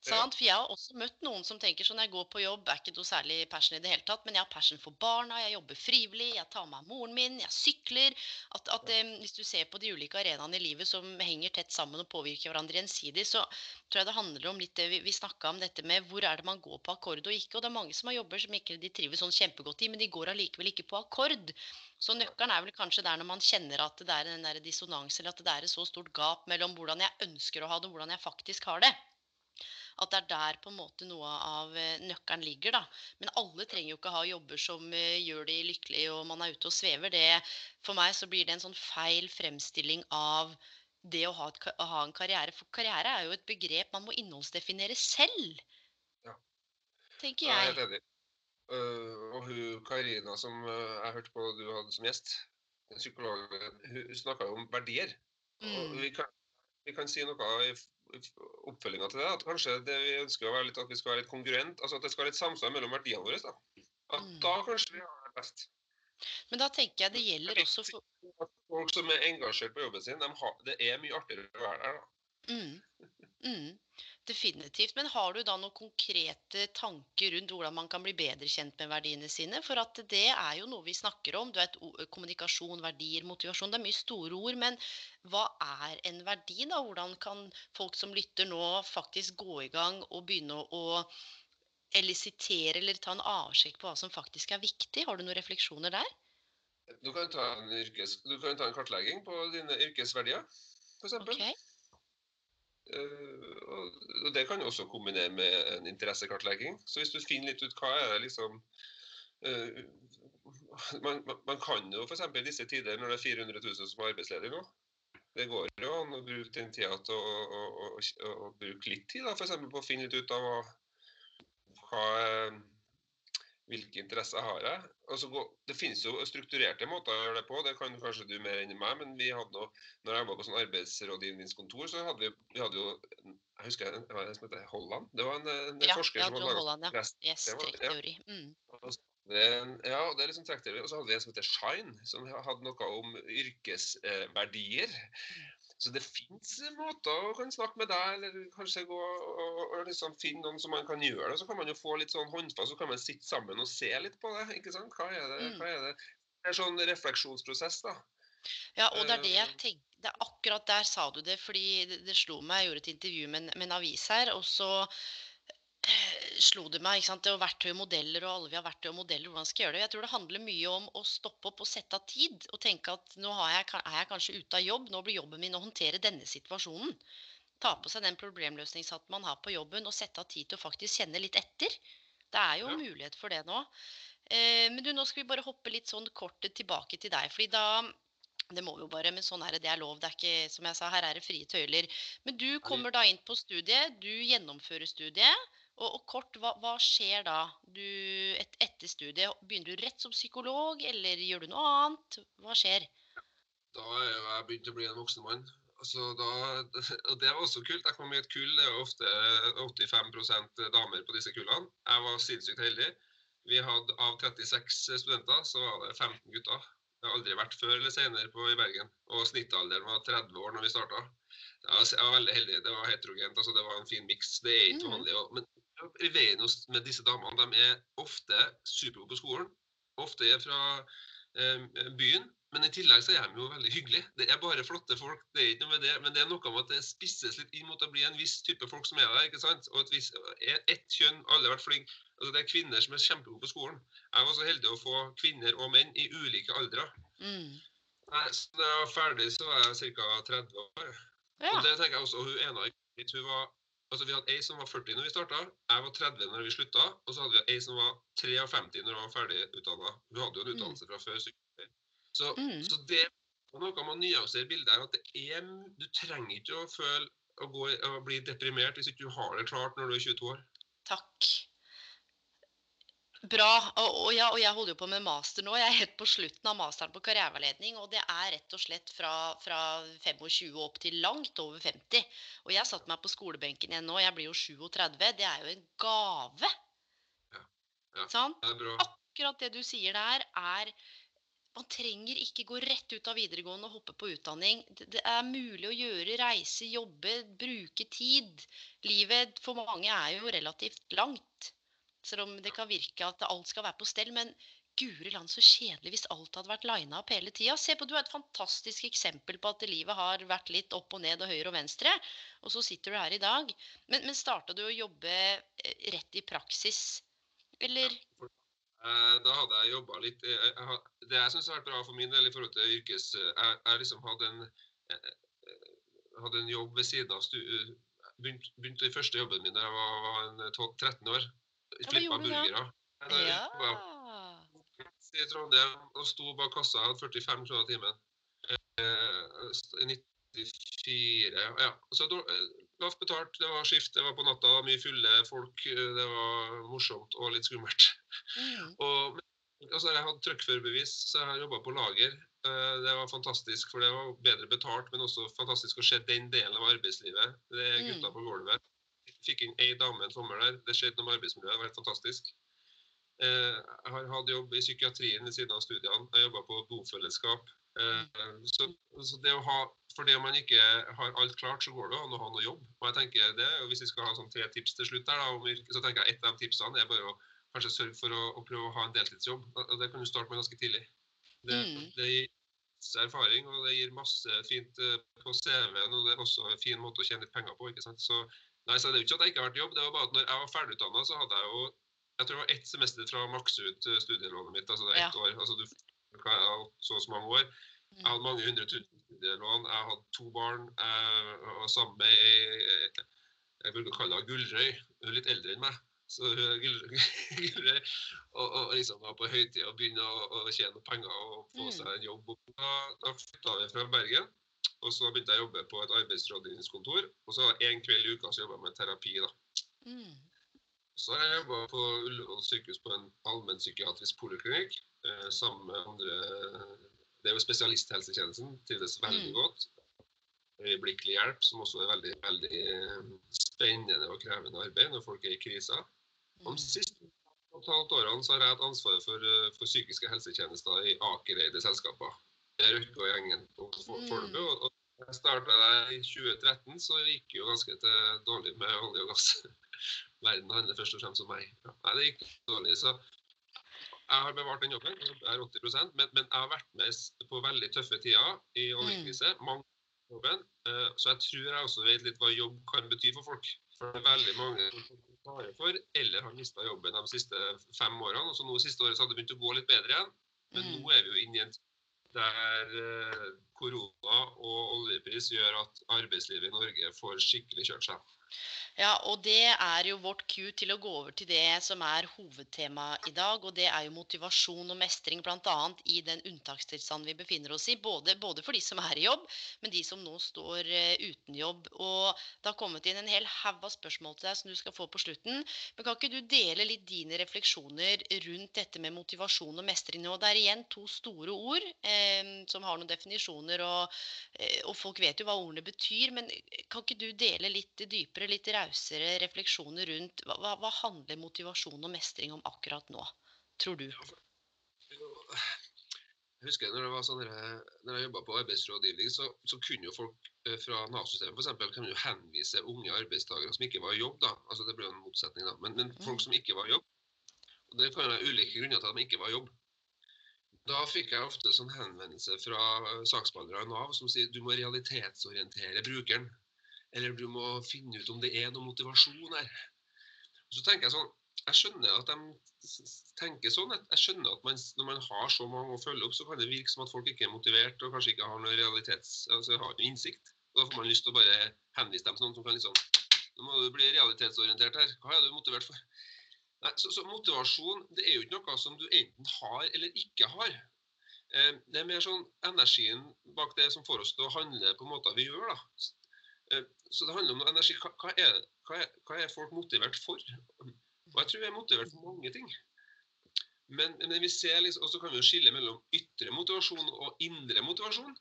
A: Sant? For jeg har også møtt noen som tenker sånn jeg går på jobb, er ikke noe særlig passion i det hele tatt, men jeg har passion for barna, jeg jobber frivillig, jeg tar med moren min, jeg sykler. At, at eh, Hvis du ser på de ulike arenaene i livet som henger tett sammen og påvirker hverandre gjensidig, så tror jeg det handler om litt det vi, vi snakka om, dette med hvor er det man går på akkord og ikke. Og det er mange som har jobber som ikke de trives sånn kjempegodt i, men de går allikevel ikke på akkord. Så nøkkelen er vel kanskje der når man kjenner at det er en dissonans, eller at det er et så stort gap mellom hvordan jeg ønsker å ha det, og hvordan jeg faktisk har det at det er der på en måte noe av eh, nøkkelen ligger. da. Men alle trenger jo ikke ha jobber som eh, gjør de lykkelige, og man er ute og svever. Det, for meg så blir det en sånn feil fremstilling av det å ha, et, å ha, en karriere. For karriere er jo et begrep man må innholdsdefinere selv. Ja. Tenker jeg.
B: jeg er helt enig. Uh, og hun Karina som uh, jeg hørte på du hadde som gjest, psykologen, hun snakka om verdier. Og
A: Mm.
B: vi kan, vi kan si noe i oppfølginga til det. At kanskje det vi ønsker å være litt, at vi skal være litt kongruent. Altså at det skal være litt samsvar mellom verdiene våre. Da. At
A: Mm.
B: da kanskje vi har det best.
A: Men da tenker jeg det gjelder også for
B: folk som er engasjert på jobben sin, de har, det er mye artigere å være der. da.
A: mm, mm, Definitivt. Men har du da noen konkrete tanker rundt hvordan man kan bli bedre kjent med verdiene sine? For at det er jo noe vi snakker om. Du vet, kommunikasjon, verdier, motivasjon. Det er mye store ord. Men hva er en verdi, da? Hvordan kan folk som lytter nå, faktisk gå i gang og begynne å elisitere eller ta en avsjekk på hva som faktisk er viktig? Har du noen refleksjoner der?
B: Du kan ta en, yrkes, du kan ta en kartlegging på dine yrkesverdier, f.eks.
A: Ok.
B: Uh, og det kan du også kombinere med en interessekartlegging. Så hvis du finner litt ut hva er det liksom uh, man, man, kan jo f.eks. i disse tider, når det er 400 000 som er arbeidsledige nå Det går jo an å bruke den tida til å, å, å, å, bruke litt tid da, for på å finne litt ut av hva eh, hvilke interesser har jeg? Altså, gå- det finnes jo strukturerte måter å gjøre det på, det kan kanskje du mer enn meg. Men vi hadde noe, når jeg var på sånn arbeidsrådgivningskontor, så hadde vi, vi hadde jo Jeg husker en en som heter Holland. Det var en, en
A: Ja,
B: forsker som hadde
A: laga ja. Yes, trekkteori. Mm.
B: ja, det er liksom trekkteori. Og så hadde vi en som heter Shine, som hadde noe om yrkesverdier. Så det fins måter å kan snakke med deg, eller kanskje gå og, og, liksom finne noen som man kan gjøre det. Så kan man jo få litt sånn håndfast, så kan man sitte sammen og se litt på det. ikke sant? Hva er det?
A: Mm.
B: Hva er det? Det er sånn refleksjonsprosess, da.
A: Ja, og det er det jeg
B: Eh,
A: tenker det er Akkurat der sa du det, fordi det, det slo meg. Jeg gjorde et intervju med, en- med en avis her, og så slo det meg. ikke sant, Det er verktøy og modeller, og alle vi har verktøy og modeller. Hvordan skal jeg gjøre det? Jeg tror det handler mye om å stoppe opp og sette av tid. Og tenke at nå har jeg, er jeg kanskje ute av jobb, nå blir jobben min å håndtere denne situasjonen. Ta på seg den problemløsningshatten man har på jobben, og sette av tid til å faktisk kjenne litt etter. Det er jo
B: Ja.
A: mulighet for det nå. Eh, men du, nå skal vi bare hoppe litt sånn kort tilbake til deg. fordi da det må vi jo bare, men sånn er det. Det er lov. Det er ikke, som jeg sa, her er det frie tøyler. Men du kommer da inn på studiet. Du gjennomfører studiet. Og, og kort, hva, hva skjer da? Du, et, etter studiet, begynner du rett som psykolog, eller gjør du noe annet? Hva skjer?
B: Da er jeg begynt å bli en voksen mann. Altså, da, og det var også kult. Jeg kom i et kull. Det er ofte 85% damer på disse kullene. Jeg var sinnssykt heldig. Vi hadde Av 36 studenter så var det 15 gutter. Det har aldri vært før eller senere på, i Bergen. Og snittalderen var 30 år når vi starta. Jeg var, veldig heldig. Det var heterogent. altså Det var en fin miks. Det er ikke
A: Mhm.
B: vanlig. Men i veien med disse damene, de er ofte supergode på skolen. Ofte er fra eh, byen. Men i tillegg så er de jo veldig hyggelige. Det er bare flotte folk. det er ikke noe med det, Men det er noe med at det spisses litt inn mot å bli en viss type folk som er der. ikke sant? Og et vis, ett kjønn, alle har vært flinke. Altså, det er kvinner som er kjempegode på skolen. Jeg var så heldig å få kvinner og menn i ulike aldre.
A: Mm.
B: Så Da jeg var ferdig, så var jeg ca. 30 år.
A: Ja.
B: Og det tenker jeg også, og hun ene hun var Altså, Vi hadde ei som var 40 når vi starta, jeg var 30 når vi slutta. Og så hadde vi ei som var 53 når hun var ferdig utdanna. Hun hadde jo en
A: Mm.
B: utdannelse fra før. Så,
A: Mm.
B: så det er noe med å nyansere bildet her. at det er, Du trenger ikke å føle å, gå, å bli deprimert hvis ikke du har det klart når du er 22 år.
A: Takk. Bra. Og, og, ja, og jeg holder jo på med master nå. Jeg er helt på slutten av masteren på karriereveiledning. Og det er rett og slett fra, fra 25 opp til langt over 50. Og jeg satte meg på skolebenken igjen nå. Jeg blir jo 37. Det er jo en gave.
B: Ja, ja. Er.
A: Akkurat det du sier der, er man trenger ikke gå rett ut av videregående og hoppe på utdanning. Det, det er mulig å gjøre, reise, jobbe, bruke tid. Livet for mange er jo relativt langt. Selv om det kan virke at alt skal være på stell. Men guri land så kjedelig hvis alt hadde vært lina opp hele tida. Se på, du er et fantastisk eksempel på at livet har vært litt opp og ned og høyre og venstre. Og så sitter du her i dag. Men, men starta du å jobbe eh, rett i praksis? Eller?
B: Eh, Da hadde jeg jobba litt eh, jeg, Det jeg syns har vært bra for min del i forhold til yrkes... Jeg, jeg liksom hadde en, hadde en jobb ved siden av Begynte, begynte i første jobben min da jeg var, var en 12, 13 år. Flippa burgere.
A: Ja.
B: I Trondheim og sto bak kassa. Jeg hadde 45 kroner timen. Eh, I 94 Ja. Så eh, lavt betalt. Det var skift, det var på natta, mye fulle folk. eh, Det var morsomt og litt skummelt.
A: Mm.
B: Og, altså jeg hadde trøkkførerbevis, så jeg har jobba på lager. Eh, det var fantastisk, for det var bedre betalt, men også fantastisk å se den delen av arbeidslivet. Det er gutta
A: Mm.
B: på gulvet. Fikk inn ei dame en sommer der. Det skjedde noe med arbeidsmiljøet. Det var helt fantastisk. Eh, Jeg har hatt jobb i psykiatrien ved siden av studiene. Jeg jobba på bofellesskap. Eh, Så, så det å ha, Fordi om man ikke har alt klart, så går det an å ha noe jobb. Og jeg tenker det, og Hvis vi skal ha sånn tre tips til slutt, der, da, om yrke, så tenker jeg et av de tipsene er bare å kanskje sørge for å, å prøve å ha en deltidsjobb. Og Det kan du starte med ganske tidlig. Det,
A: Mm.
B: det gir masse erfaring, og det gir masse fint eh, på CV-en. Og det er også en fin måte å tjene litt penger på. ikke sant? Så, nei, så det er jo ikke at jeg ikke har vært i jobb, det var bare at når jeg var ferdigutdanna, så hadde jeg jo jeg tror det var ett semester fra å makse ut eh, studielånet mitt. altså det er ett år, altså du hva er det, så og så mange år. Jeg hadde mange hundre tusen studielån. Jeg hadde to barn. Jeg var sammen med ei jeg bruker å kalle henne Gullrøy. Hun er litt eldre enn meg. Så Gullrøy. Og, og liksom var på høytid og begynne å, å tjene penger og få
A: Mm.
B: seg en jobb. Da, da flytta vi fra Bergen. Og så begynte jeg å jobbe på et arbeidsrådgivningskontor. Og så en kveld i uka så jobba jeg med terapi. da.
A: Mm.
B: Så har jeg jobba på Ullevål sykehus på en allmennpsykiatrisk poliklinikk eh, sammen med andre Det er jo spesialisthelsetjenesten. Trives veldig
A: Mm.
B: godt. Øyeblikkelig hjelp, som også er veldig, veldig eh, spennende og krevende arbeid når folk er i kriser. Om siste et halvt årene så har jeg hatt ansvaret for, eh, for psykiske helsetjenester i Aker-eide selskaper. Det er Røkke og gjengen på Fornebu.
A: Mm.
B: Og- jeg starta der i 2013, så gikk det jo ganske dårlig med olje og gass. Verden handler først og fremst om meg. Ja, nei, det gikk dårlig, så jeg har bevart den jobben. Jeg er 80% men, men jeg har vært med på veldig tøffe tider i oljekrise. Mange jobben. eh, Så jeg tror jeg også vet litt hva jobb kan bety for folk. For det er veldig mange som tar for, eller har mista jobben de siste fem årene. Og så nå siste året så hadde det begynt å gå litt bedre igjen. Men
A: Mm.
B: nå er vi jo inne i en tid der eh, korona og oljepris gjør at arbeidslivet i Norge får skikkelig kjørt seg.
A: Ja, og det er jo vårt cue til å gå over til det som er hovedtemaet i dag, og det er jo motivasjon og mestring, bl.a. i den unntakstilstanden vi befinner oss i. Både, både for de som er i jobb, men de som nå står eh, uten jobb. Og det har kommet inn en hel haug av spørsmål til deg som du skal få på slutten. Men kan ikke du dele litt dine refleksjoner rundt dette med motivasjon og mestring nå? Det er igjen to store ord eh, som har noen definisjoner, og, eh, og folk vet jo hva ordene betyr. Men kan ikke du dele litt dypere, litt rausere refleksjoner rundt hva, hva, handler motivasjon og mestring om akkurat nå, tror du?
B: Jeg husker når, det var sånn, når jeg jobba på arbeidsrådgivning, så, så kunne jo folk eh, fra Nav-systemet eksempel, kunne jo henvise unge arbeidstakere som ikke var i jobb. da, altså Det ble jo en motsetning, da. Men, men folk som ikke var i jobb. og Det kan være ulike grunner til at de ikke var i jobb. Da fikk jeg ofte sånn henvendelse fra eh, saksbehandlere i Nav som sier du må realitetsorientere brukeren. Eller du må finne ut om det er noe motivasjon her. Så tenker jeg sånn, jeg skjønner at de tenker sånn. Jeg skjønner at man, når man har så mange å følge opp, så kan det virke som at folk ikke er motivert og kanskje ikke har noe realitets, altså har noe innsikt. Og Da får man lyst til å bare henvise dem til noen som kan liksom Nå må du bli realitetsorientert her. Hva er du motivert for? Nei, så, så motivasjon det er jo ikke noe som du enten har eller ikke har. Eh, det er mer sånn energien bak det som får oss til å handle på måter vi gjør. da. Eh, Så det handler om energi. Hva, er, hva, er, hva er folk motivert for? Og jeg tror jeg er motivert for mange ting. Men, men vi ser liksom, og så kan vi jo skille mellom ytre motivasjon og indre motivasjon.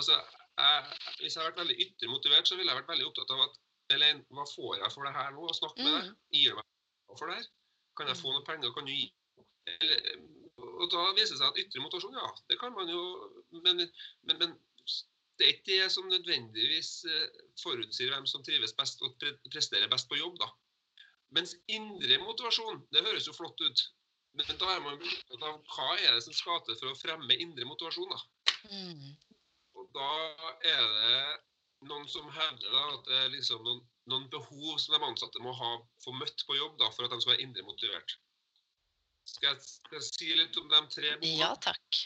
B: Altså, jeg, Hvis jeg har vært veldig ytre motivert, så ville jeg vært veldig opptatt av at Elaine, hva får jeg for det her nå? Og snakke med deg.
A: Mm.
B: Gir du meg noe for det her? Kan jeg få noe penger? Kan du gi? Eller, og da viser det seg at ytre motivasjon, ja, det kan man jo Men, men, men det er ikke det som nødvendigvis eh, forutsier hvem som trives best og presterer best på jobb, da. Mens indre motivasjon, det høres jo flott ut. Men da er man opptatt av hva er det som skal til for å fremme indre motivasjon, da.
A: Mm.
B: Og da er det noen som hevder da at det er liksom noen, noen behov som de ansatte må ha få møtt på jobb da, for at de skal være indre motivert. Skal jeg, skal jeg si litt om de tre behovene?
A: Ja takk.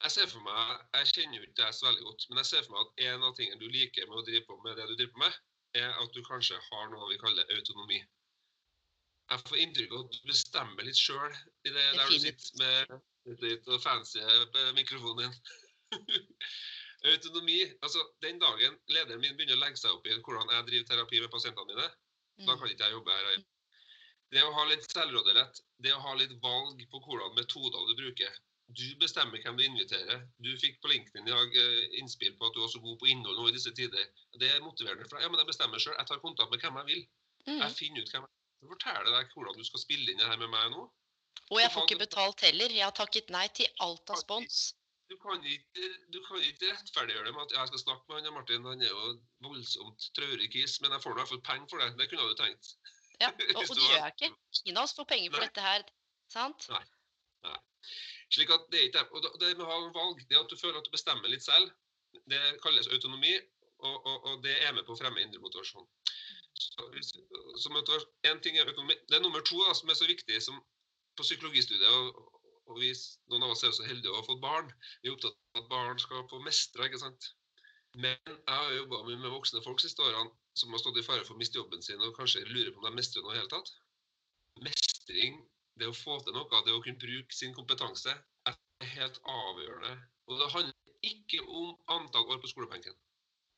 B: Jeg ser for meg, jeg kjenner jo ikke deg så veldig godt, men jeg ser for meg at en av tingene du liker med å drive på med det du driver på med, er at du kanskje har noe vi kaller autonomi. Jeg får inntrykk av at du bestemmer litt sjøl i det der du sitter med litt fancy eh, mikrofonen din. autonomi. Altså, den dagen lederen min begynner å legge seg opp i hvordan jeg driver terapi med pasientene mine, da
A: Mm.
B: kan ikke jeg jobbe her. Det å ha litt selvråderett, det å ha litt valg på hvordan metoder du bruker. Du bestemmer hvem du inviterer. Du fikk på linken din i dag eh, innspill på at du er så god på innhold nå i disse tider. Det er motiverende for deg. Ja, men jeg bestemmer sjøl. Jeg tar kontakt med hvem jeg vil.
A: Mm.
B: Jeg finner ut hvem jeg vil. forteller deg hvordan du skal spille inn det her med meg nå.
A: Og jeg får ikke betalt heller. Jeg har takket nei til alt av spons.
B: Du kan ikke, du kan ikke rettferdiggjøre det med at jeg skal snakke med han Martin. Han er jo voldsomt traurig kis, men jeg får nå i hvert fall penger for det. Det kunne du tenkt.
A: Ja, og, og det gjør jeg ikke. Ingen av oss får penger for
B: Nei.
A: dette her. Sant?
B: Slik at det ikke og det med å ha valg, det at du føler at du bestemmer litt selv, det kalles autonomi, og, og, og det er med på å fremme indre motivasjon. Så, så en ting er autonomi. Det er nummer to da, som er så viktig som på psykologistudiet. og, og vi, Noen av oss er jo så heldige å ha fått barn. Vi er opptatt av at barn skal få mestre. ikke sant? Men jeg har jobba mye med voksne folk siste årene som har stått i fare for å miste jobben sin og kanskje lurer på om de mestrer noe i det hele tatt. Mestring det å få til noe, det å kunne bruke sin kompetanse, er helt avgjørende. Og det handler ikke om antall år på skolebenken.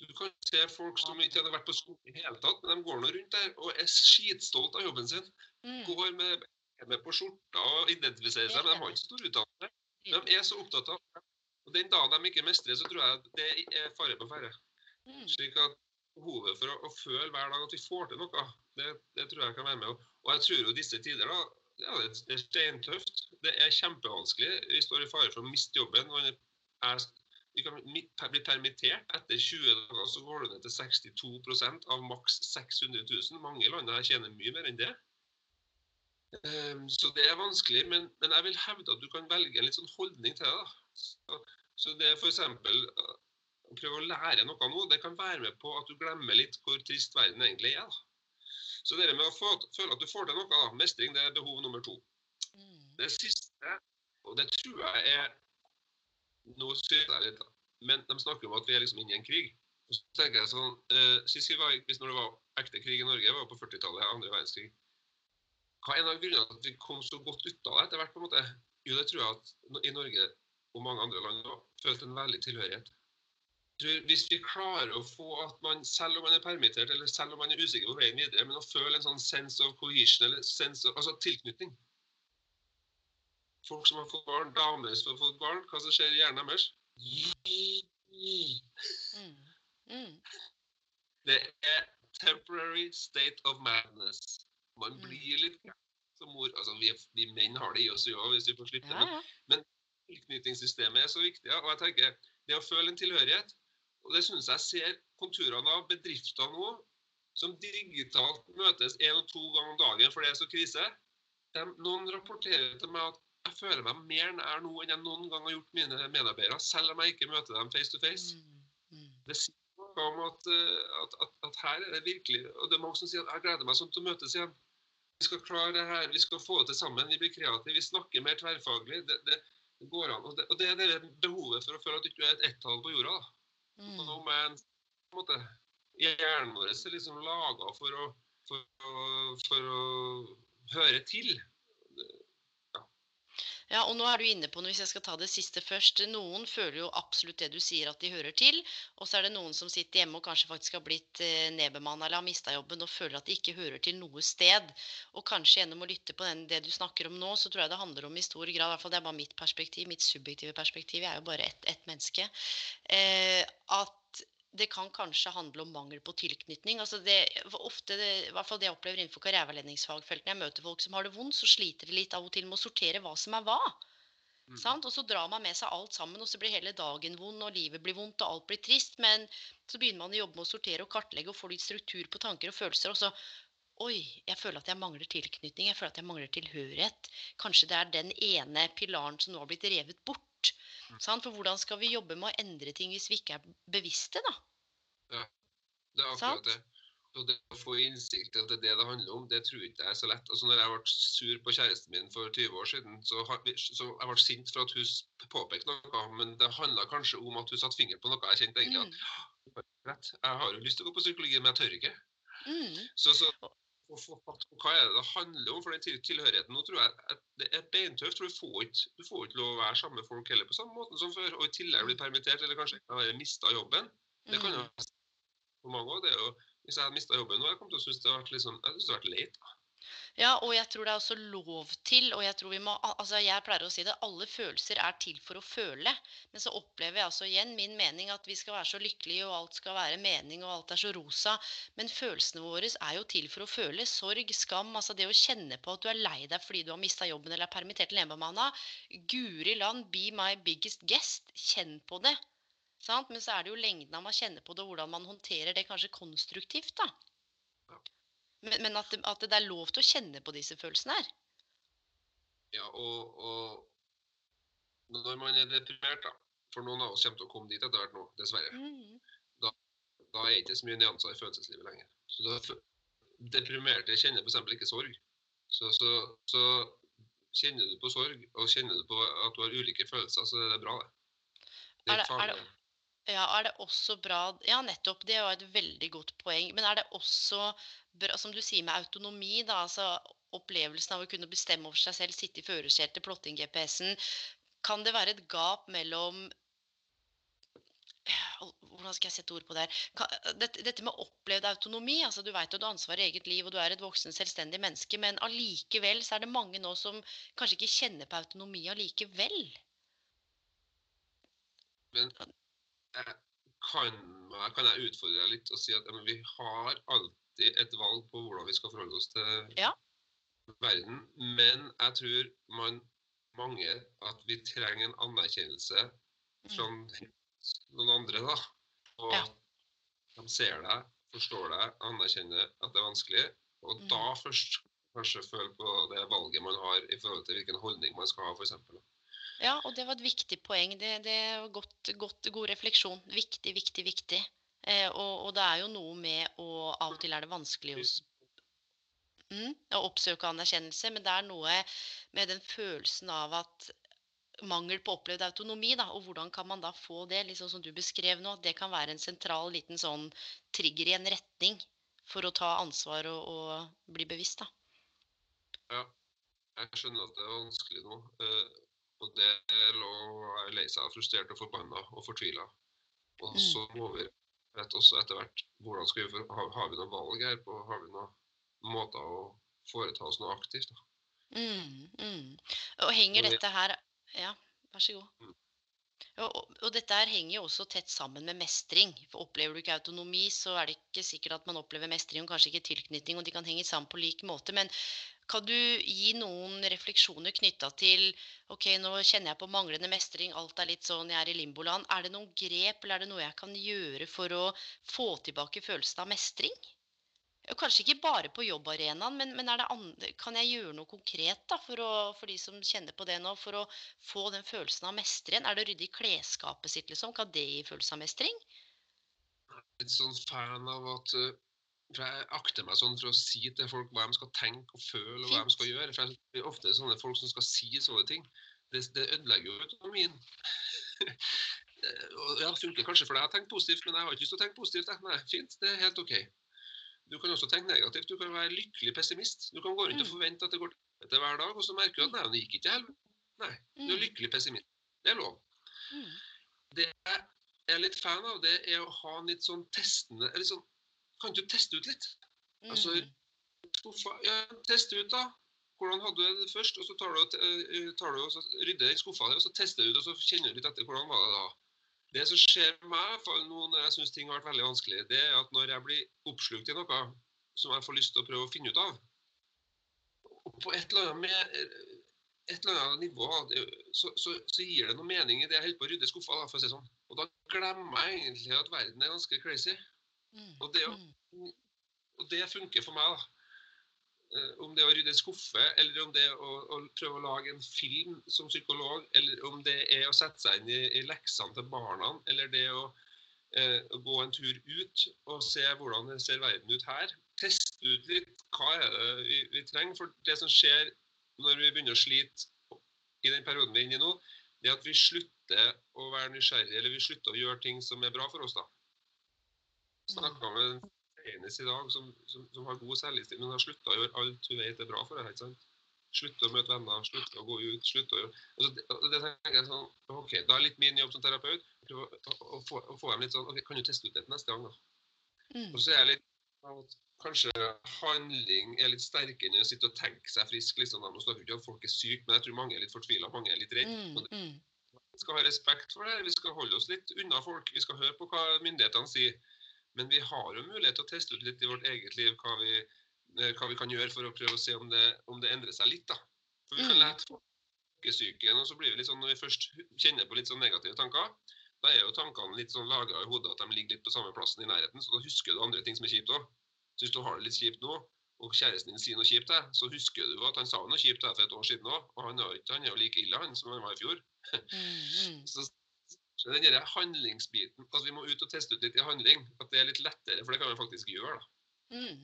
B: Du kan se folk som ikke hadde vært på skolen i hele tatt, men de går nå rundt der og er skitstolt av jobben sin.
A: Mm.
B: Går med, med på skjorta og identifiserer seg, men de har ikke stor utdannelse. De er så opptatt av det. Og Den dagen de ikke mestrer, så tror jeg at det er fare på ferde.
A: Mm.
B: Slik at behovet for å, å føle hver dag at vi får til noe, det, det tror jeg kan være med. Og jeg tror jo disse tider, da, ja, det, er steintøft. Det er kjempevanskelig. Vi står i fare for å miste jobben. Er, er, vi kan bli permittert. Etter 20 dager så går du ned til 62 av maks 600 000. Mange land her tjener mye mer enn det. Um, så det er vanskelig, men, men jeg vil hevde at du kan velge en litt sånn holdning til det. Så, så det f.eks. å prøve å lære noe nå, det kan være med på at du glemmer litt hvor trist verden egentlig er. da. Så det med å få, føle at du får til noe, da, mestring, det er behov nummer to.
A: Mm.
B: Det siste, og det tror jeg er Nå syter jeg litt, da. Men de snakker om at vi er liksom inne i en krig. Og så tenker jeg sånn, eh, Sist vi var, hvis når det var ekte krig i Norge, var på 40-tallet, andre verdenskrig. Hva er en av grunnene til at vi kom så godt ut av det etter hvert? på en måte? Jo, det tror jeg at i Norge og mange andre land også, følte en veldig tilhørighet. Tror Hvis vi klarer å få at man, selv om man er permittert eller selv om man er usikker på veien videre, men å føle en sånn sense of cohesion, eller sense of, altså tilknytning Folk som har fått barn, damer som har fått barn, hva som skjer i hjernen deres?
A: Mm. Mm.
B: Det er temporary state of madness. Man
A: Mm.
B: blir litt som mor. Altså, vi, vi menn har det i oss òg, hvis vi får slippe.
A: Ja,
B: men tilknytningssystemet er så viktig. ja, og jeg tenker, Det å føle en tilhørighet, og det synes jeg ser konturene av bedrifter nå, som digitalt møtes én og to ganger om dagen for det er så krise. De, noen rapporterer til meg at jeg føler meg mer nær nå enn jeg noen gang har gjort mine medarbeidere, selv om jeg ikke møter dem face to face.
A: Mm. Mm.
B: Det sier noe om at, eh, at, at, at her er det virkelig Og det er mange som sier at jeg gleder meg sånn til å møtes igjen. Vi skal klare det her, vi skal få det til sammen. Vi blir kreative, vi snakker mer tverrfaglig. Det, det, det går an. Og det, og det er det behovet for å føle at du ikke er et ett-tall på jorda. da.
A: Mm.
B: Nå med en, på en Hjernen vår er liksom laga for, for, for å høre til.
A: Ja, og nå er du inne på, hvis jeg skal ta det siste først, noen føler jo absolutt det du sier at de hører til, og så er det noen som sitter hjemme og kanskje faktisk har blitt eh, nedbemanna eller har mista jobben og føler at de ikke hører til noe sted. Og kanskje gjennom å lytte på den, det du snakker om nå, så tror jeg det handler om i stor grad, i hvert fall det er bare mitt perspektiv, mitt subjektive perspektiv, jeg er jo bare ett et menneske, eh, at det kan kanskje handle om mangel på tilknytning. Altså det, ofte, det, i hvert fall det jeg opplever innenfor karriereveiledningsfagfeltet, når jeg møter folk som har det vondt, så sliter de litt av og til med å sortere hva som er hva.
B: Mm.
A: Sant? Og så drar man med seg alt sammen, og så blir hele dagen vond, og livet blir vondt, og alt blir trist. Men så begynner man å jobbe med å sortere og kartlegge og få litt struktur på tanker og følelser. Og så Oi, jeg føler at jeg mangler tilknytning, jeg føler at jeg mangler tilhørighet. Kanskje det er den ene pilaren som nå har blitt revet bort. Sant? For hvordan skal vi jobbe med å endre ting hvis vi ikke er bevisste, da?
B: Ja, Det er akkurat det. Og det å få innsikt i at det er det det handler om, det tror jeg ikke er så lett. Altså når jeg ble sur på kjæresten min for 20 år siden, så, har så jeg ble sint for at hun påpekte noe, men det handla kanskje om at hun satte fingeren på noe jeg kjente egentlig at
A: Mm.
B: jeg har jo lyst til å gå på psykologi, men jeg tør ikke.
A: Mm.
B: Så, så å få fatt på hva er det det handler om for den tilhørigheten nå, tror jeg at det er beintøft. For du får ikke, du får ikke lov å være sammen med folk heller på samme måte som før. Og i tillegg bli permittert eller kanskje kan mista jobben. Det kan jo
A: være
B: for mange òg. Hvis jeg hadde mista jobben nå, jeg kom til å synes det har vært litt sånn, jeg synes det har vært leit. da.
A: Ja, og jeg tror det er også lov til, og jeg tror vi må Altså, jeg pleier å si det, alle følelser er til for å føle. Men så opplever jeg altså igjen min mening at vi skal være så lykkelige, og alt skal være mening, og alt er så rosa. Men følelsene våre er jo til for å føle. Sorg, skam, altså det å kjenne på at du er lei deg fordi du har mista jobben eller er permittert eller hjemmebemanna. Guri land, be my biggest guest. Kjenn på det. Sant? Men så er det jo lengden av å kjenne på det, og hvordan man håndterer det kanskje konstruktivt, da. Men, men at, det, at, det, er lov til å kjenne på disse følelsene her.
B: Ja, og, og når man er deprimert, da For noen av oss kommer til å komme dit etter hvert nå, dessverre. Mm. Da, da, er det ikke så mye nyanser i følelseslivet lenger. Så da, Deprimerte kjenner f.eks. ikke sorg. Så, så, så, kjenner du på sorg, og kjenner du på at du har ulike følelser, så er det bra, det.
A: Det er, er, det, ja, er det også bra Ja, nettopp. Det var et veldig godt poeng. Men er det også som du sier med autonomi, da, altså opplevelsen av å kunne bestemme over seg selv, sitte i førersetet, plotte inn GPS-en, kan det være et gap mellom hvordan skal jeg sette ord på det her? Dette, med opplevd autonomi. altså Du vet at du har ansvar i eget liv, og du er et voksen, selvstendig menneske. Men allikevel så er det mange nå som kanskje ikke kjenner på autonomi allikevel.
B: Men jeg kan, kan jeg utfordre deg litt og si at vi har alltid et valg på hvordan vi skal forholde oss til
A: ja.
B: verden. Men jeg tror man, mange at vi trenger en anerkjennelse fra mm. noen andre. da. Og ja. de ser deg, forstår deg, anerkjenner at det er vanskelig. Og mm. da først kanskje føle på det valget man har i forhold til hvilken holdning man skal ha, f.eks.
A: Ja, og det var et viktig poeng. Det, det er godt, godt, god refleksjon. Viktig, viktig, viktig. Eh, og, og, det er jo noe med å til er det vanskelig å, mm, å oppsøke anerkjennelse, men det er noe med den følelsen av at mangel på opplevd autonomi, da, og hvordan kan man da få det, liksom som du beskrev nå, at det kan være en sentral liten sånn trigger i en retning for å ta ansvar og, og bli bevisst, da.
B: Ja, jeg skjønner at det er vanskelig nå. Uh, og det lå lei seg, frustrert og forbanna og fortvila. Og mm. så må vi vet også etter hvert hvordan skal vi, har, har vi noen valg her på Har vi noen måter å foreta oss noe aktivt da.
A: Mm, mm. Og henger dette her Ja, vær så god. Mm. Og, og, dette her henger jo også tett sammen med mestring. For Opplever du ikke autonomi, så er det ikke sikkert at man opplever mestring, og kanskje ikke tilknytning, og de kan henge sammen på lik måte. Men kan du gi noen refleksjoner knytta til ok, nå kjenner jeg på manglende mestring, alt er litt sånn, jeg er i limboland. Er det noen grep eller er det noe jeg kan gjøre for å få tilbake følelsen av mestring? Kanskje ikke bare på jobbarenaen, men, men andre, kan jeg gjøre noe konkret da, for, å, for, de som kjenner på det nå, for å få den følelsen av mestring? Er det å rydde i klesskapet sitt, liksom? Kan det gi følelse av mestring?
B: Jeg er litt sånn fan av at uh for Jeg akter meg sånn for å si til folk hva de skal tenke og føle og hva de skal gjøre. For Det er ofte sånne folk som skal si sånne ting. Det, det ødelegger jo økonomien. og ja, Det funker kanskje for deg å tenke positivt, men jeg har ikke lyst til å tenke positivt. Nei, fint, det er helt OK. Du kan også tenke negativt. Du kan være lykkelig pessimist. Du kan gå rundt og mm. forvente at det går til hver dag, og så merker du at nei, det gikk ikke til helvete. Nei, du er mm. lykkelig pessimist. Det er lov. Mm. Det jeg er litt fan av, det er å ha en litt sånn testende eller sånn kan du teste ut litt. Altså, skuffa, ja, teste ut, da. Hvordan hadde du det først? og Så tar du, eh, tar du og så rydder den skuffa og så tester du ut, og så kjenner du litt etter hvordan var det da. Det som skjer med meg nå når jeg syns ting har vært veldig vanskelig, det er at når jeg blir oppslukt i noe som jeg får lyst til å prøve å finne ut av og På et eller annet, med, et eller annet nivå så, så, så, gir det noe mening i det jeg holder på å rydde skuffa. Da, for å si sånn. Og da glemmer jeg egentlig at verden er ganske crazy. Mm, og det, mm. og det, funker for meg. da. Eh, om det er å rydde en skuffe, eller om det å, å, prøve å lage en film som psykolog, eller om det er å sette seg inn i, i leksene til barna, eller det å eh, gå en tur ut og se hvordan det ser verden ut her. Teste ut litt hva er det vi, vi, trenger. For det som skjer når vi begynner å slite i den perioden vi er inne i nå, det er at vi slutter å være nysgjerrige, eller vi slutter å gjøre ting som er bra for oss. da snakka med en eneste i dag som, som, som har god selvdisiplin, men har slutta å gjøre alt hun vet er bra for henne. Slutte å møte venner, slutte å gå ut. slutte å gjøre... Altså, det, det tenker jeg sånn, ok, Da er litt min jobb som terapeut å, å, få, å få dem litt sånn ok, Kan du teste ut dette neste gang, da? Mm. Og så er jeg litt at kanskje handling er litt sterkere enn å sitte og tenke seg frisk. liksom. Nå snakker vi ikke om at folk er syke, men jeg tror mange er litt fortvila, mange er litt redde.
A: Mm, mm.
B: Vi skal ha respekt for det. Vi skal holde oss litt unna folk. Vi skal høre på hva myndighetene sier. Men vi har jo mulighet til å teste ut litt i vårt eget liv hva vi, eh, hva vi kan gjøre for å prøve å se om det, om det endrer seg litt. da. For vi kan
A: Mm.
B: lett få folkesyken, og så blir vi litt sånn når vi først kjenner på litt sånn negative tanker, da er jo tankene litt sånn lagra i hodet at de ligger litt på samme plassen i nærheten, så da husker du andre ting som er kjipt òg. Så hvis du har det litt kjipt nå, og kjæresten din sier noe kjipt deg, så husker du at han sa noe kjipt deg for et år siden òg, og han er, jo ikke, han er jo like ille han som han var i fjor.
A: Mm, mm.
B: Så, så den der handlingsbiten, altså vi må ut og teste ut litt i handling, at det er litt lettere, for det kan vi faktisk gjøre. da.
A: Mm.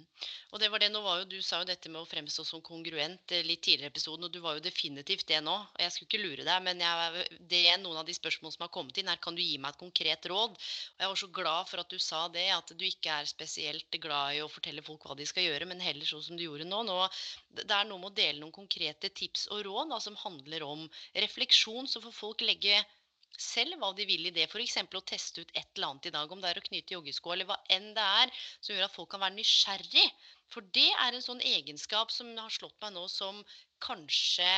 A: Og det var det, nå var jo, Du sa jo dette med å fremstå som kongruent eh, litt tidligere i episoden, og du var jo definitivt det nå. og Jeg skulle ikke lure deg, men jeg, det er noen av de spørsmålene som har kommet inn, er kan du gi meg et konkret råd? Og Jeg var så glad for at du sa det, at du ikke er spesielt glad i å fortelle folk hva de skal gjøre, men heller sånn som du gjorde nå. nå det er noe med å dele noen konkrete tips og råd da, som handler om refleksjon, så får folk legge selv hva de vil i det. F.eks. å teste ut et eller annet i dag, om det er å knyte joggesko eller hva enn det er, som gjør at folk kan være nysgjerrig. For det er en sånn egenskap som har slått meg nå som kanskje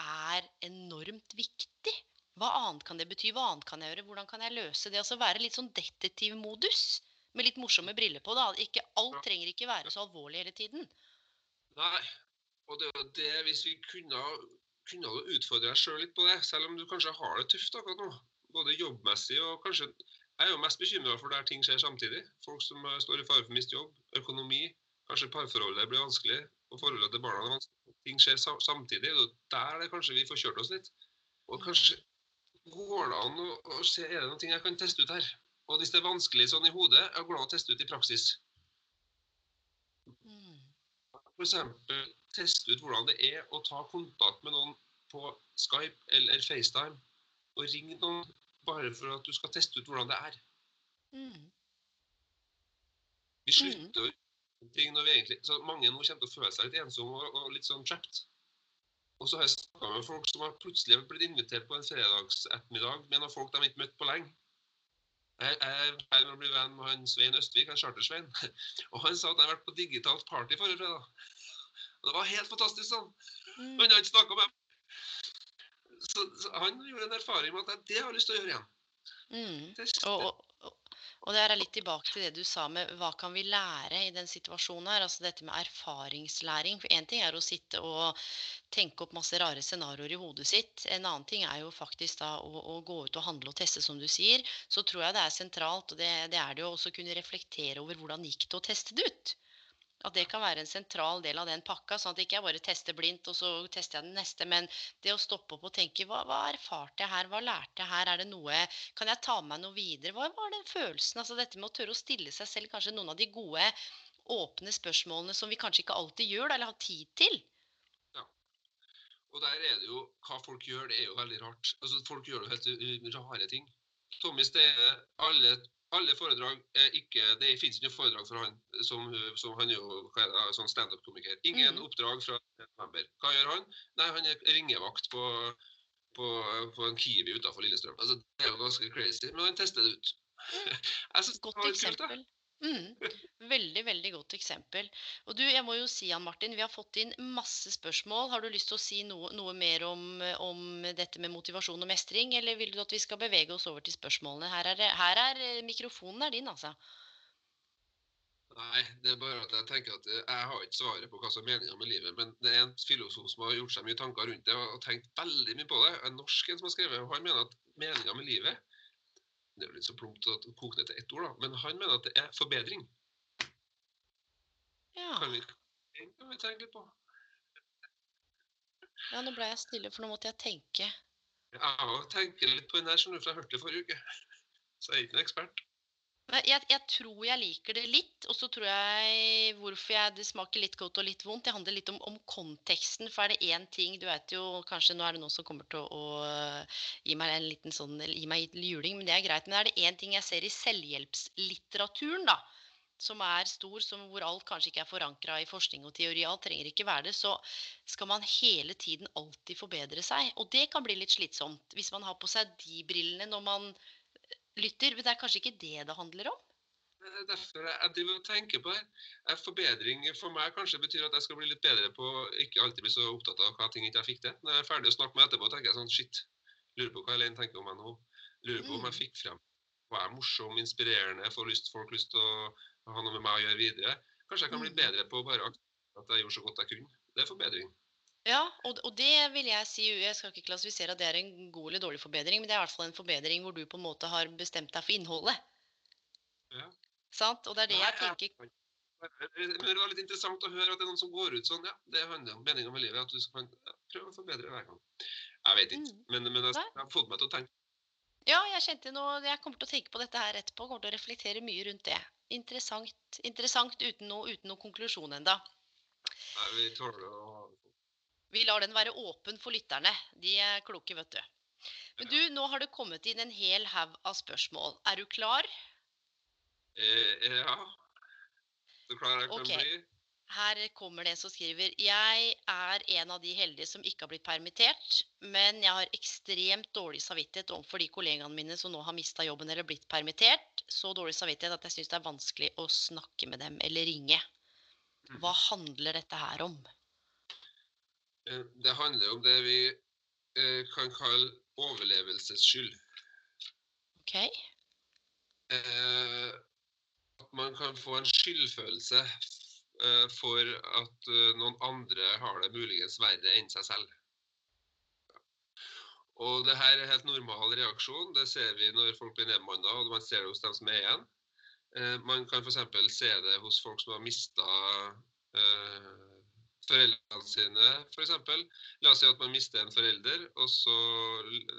A: er enormt viktig. Hva annet kan det bety? Hva annet kan jeg gjøre? Hvordan kan jeg løse det? Altså være litt sånn detektivmodus. Med litt morsomme briller på. da. Ikke, alt trenger ikke være så alvorlig hele tiden.
B: Nei, og det er det hvis vi kunne, kunne utfordre deg sjøl litt på det, selv om du kanskje har det tøft akkurat nå, både jobbmessig og kanskje Jeg er jo mest bekymra for der ting skjer samtidig. Folk som eh, står i fare for å miste jobb, økonomi, kanskje parforholdet blir vanskelig, og forholdet til barna er vanskelig. Ting skjer samtidig. og Der er det kanskje vi får kjørt oss litt. Og kanskje går det an å, å se er det noen ting jeg kan teste ut her. Og hvis det er vanskelig sånn i hodet, jeg går det an å teste ut i praksis.
A: Mm.
B: F.eks. teste ut hvordan det er å ta kontakt med noen på Skype eller FaceTime. Og ringe noen bare for at du skal teste ut hvordan det er.
A: Mm.
B: Vi slutter å gjøre ting når vi egentlig Så mange nå kommer til å føle seg litt ensomme og, og litt sånn trapped. Og så har jeg snakka med folk som har plutselig blitt invitert på en fredagsettermiddag med noen folk de ikke møtt på lenge. Jeg er med å bli venn med han Svein Østvik, han Charter-Svein. Og han sa at han har vært på digitalt party forrige fredag. Det var helt fantastisk sånn.
A: Mm.
B: Han hadde ikke snakka med meg. Så, så han gjorde en erfaring med at det har jeg lyst til å gjøre igjen.
A: Mm. Og, og- og det er litt tilbake til det du sa med hva kan vi lære i den situasjonen her. Altså dette med erfaringslæring. For én ting er å sitte og tenke opp masse rare scenarioer i hodet sitt. En annen ting er jo faktisk da å, å gå ut og handle og teste, som du sier. Så tror jeg det er sentralt, og det, det er det jo også å kunne reflektere over hvordan gikk det å teste det ut. At det kan være en sentral del av den pakka, sånn at jeg ikke bare tester blindt, og så tester jeg den neste. Men det å stoppe opp og tenke hva, hva erfarte jeg her, hva lærte jeg her, er det noe Kan jeg ta med meg noe videre? Hva var den følelsen? Altså dette med å tørre å stille seg selv kanskje noen av de gode, åpne spørsmålene som vi kanskje ikke alltid gjør, eller har tid til. Ja.
B: Og der er det jo Hva folk gjør, det er jo veldig rart. Altså, Folk gjør jo helt rare ting. Tommy Steve, alle, alle foredrag er ikke Det fins ikke noe foredrag for han som, som han jo er sånn standup-komiker. Ingen
A: mm.
B: oppdrag fra november. Hva gjør han? Nei, han er ringevakt på, på, på en Kiwi utafor Lillestrøm. Altså, det er jo ganske crazy, men han tester det ut.
A: Godt
B: litt kult,
A: eksempel. Mm. Veldig, veldig godt eksempel. Og du, jeg må jo si, Jan Martin, vi har fått inn masse spørsmål. Har du lyst til å si noe, noe mer om, om dette med motivasjon og mestring, eller vil du at vi skal bevege oss over til spørsmålene? Her er, her er eh, mikrofonen er din, altså.
B: Nei, det er bare at jeg tenker at eh, jeg har ikke svaret på hva som er meninga med livet, men det er en filosof som har gjort seg mye tanker rundt det og tenkt veldig mye på det. En norsk en som har skrevet, og han mener at meninga med livet Det er jo litt så plumpt å koke ned til ett ord, da, men han mener at det er forbedring.
A: Ja.
B: Kan vi, kan vi tenke litt på?
A: ja, nå ble jeg stille, for nå måtte jeg tenke.
B: Jeg tenker tenke litt på den der, som du, fra hørte forrige uke. Så jeg er ikke en ekspert.
A: Jeg, jeg tror jeg liker det litt, og så tror jeg hvorfor jeg, det smaker litt godt og litt vondt. Det handler litt om, om konteksten. For er det én ting Du vet jo kanskje nå er det noen som kommer til å, å gi meg en liten sånn Gi meg juling, men det er greit. Men er det én ting jeg ser i selvhjelpslitteraturen, da, som er stor, som hvor alt kanskje ikke er forankra i forskning og teori, alt trenger ikke være det, så skal man hele tiden alltid forbedre seg. Og det kan bli litt slitsomt hvis man har på seg de brillene når man lytter. Men det er kanskje ikke det det handler om?
B: er derfor jeg driver og tenker på det. Forbedring for meg kanskje betyr at jeg skal bli litt bedre på ikke alltid bli så opptatt av hva ting ikke jeg fikk til. Når jeg er ferdig å snakke med etterpå, tenker jeg sånn shit. Lurer på hva Elaine tenker om meg nå. Lurer på om jeg mm. fikk frem hva er morsom, inspirerende, får lyst, folk lyst til å ha noe med meg å gjøre videre. Kanskje jeg kan bli mm. bedre på bare at jeg gjorde så godt jeg kunne. Det er forbedring.
A: Ja, og, og, det vil jeg si Jeg skal ikke klassifisere at det er en god eller dårlig forbedring, men det er i hvert fall en forbedring hvor du på en måte har bestemt deg for innholdet.
B: Ja.
A: Sant? Og det er det jeg tenker
B: det var litt interessant å høre at det er noen som går ut sånn. Ja, det handler om meninga med livet. At du skal prøve å forbedre hver gang. Jeg vet ikke. Mm. Men, men jeg, jeg, har fått meg til å tenke.
A: Ja, jeg kjente noe, Jeg kommer til å tenke på dette her etterpå. Kommer til å reflektere mye rundt det. Interessant, interessant uten noe, uten noe konklusjon enda.
B: Nei, vi tåler å
A: Vi lar den være åpen for lytterne. De er kloke, vet du. Men du, nå har det kommet inn en hel haug av spørsmål. Er du klar?
B: Eh, ja. Så klar jeg kan okay. bli.
A: Her kommer det en som skriver Jeg er en av de heldige som ikke har blitt permittert, men jeg har ekstremt dårlig samvittighet overfor de kollegaene mine som nå har mista jobben eller blitt permittert. Så dårlig samvittighet at jeg syns det er vanskelig å snakke med dem eller ringe. Hva mhm. handler dette her om?
B: Eh, det handler om det vi eh, kan kalle overlevelsesskyld.
A: Ok.
B: At man kan få en skyldfølelse eh, for at eh, noen andre har det muligens verre enn seg selv. Og det her er helt normal reaksjon. Det ser vi når folk blir nedmanna, og man ser det hos dem som er igjen. Eh, man kan f.eks. se det hos folk som har mista foreldrene sine, f.eks. La oss si at man mister en forelder, og så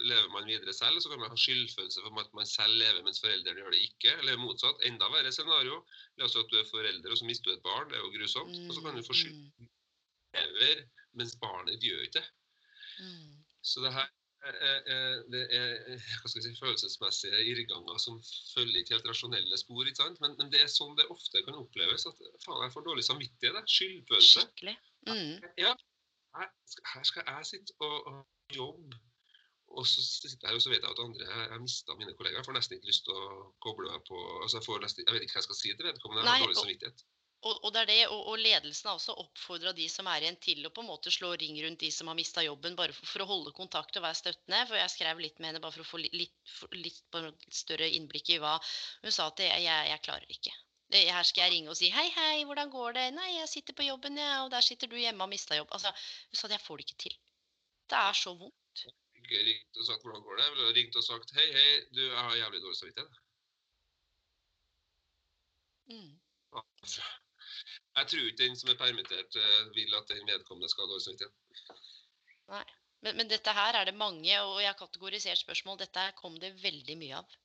B: lever man videre selv. Så kan man ha skyldfølelse for at man selv lever mens foreldrene gjør det ikke. Eller motsatt. Enda verre scenario. La oss si at du er forelder, og så mister du et barn. Det er jo grusomt. Og så kan du få skyld mm. lever mens barnet gjør ikke det. Mm. Så det her det er hva skal jeg si, følelsesmessige irrganger som følger ikke helt rasjonelle spor. ikke? Men, men, det er sånn det ofte kan oppleves. at faen, Jeg får dårlig samvittighet. Skyldfølelse.
A: Skikkelig. Mm.
B: Ja, her, her, skal jeg sitte og, og, jobbe, og så sitter jeg og så vet jeg at andre Jeg har mista mine kollegaer. Jeg får nesten ikke lyst til å koble meg på altså jeg, får nesten, jeg vet ikke hva jeg skal si til vedkommende. Jeg har dårlig samvittighet.
A: Og, og, det er det, og, og, ledelsen har også oppfordra de som er igjen til å på en måte slå ring rundt de som har mista jobben, bare for, for, å holde kontakt og være støttende. For jeg skrev litt med henne bare for å få litt, litt, litt større innblikk i hva Hun sa at jeg, jeg, jeg klarer ikke. Her skal jeg ringe og si 'hei, hei, hvordan går det?' 'Nei, jeg sitter på jobben, ja, og der sitter du hjemme og har mista jobb.' Altså, Hun sa at jeg får det ikke til. Det er så vondt.
B: Ikke ringt og sagt 'hvordan går det?' Jeg ville ringt og sagt 'hei, hei, du, jeg har jævlig dårlig samvittighet'. Mm. Altså, jeg tror ikke den som er permittert, eh, vil at den vedkommende skal ha dårlig samvittighet.
A: Nei. Men, men, dette her er det mange, og jeg har kategorisert spørsmål. Dette kom det veldig mye av.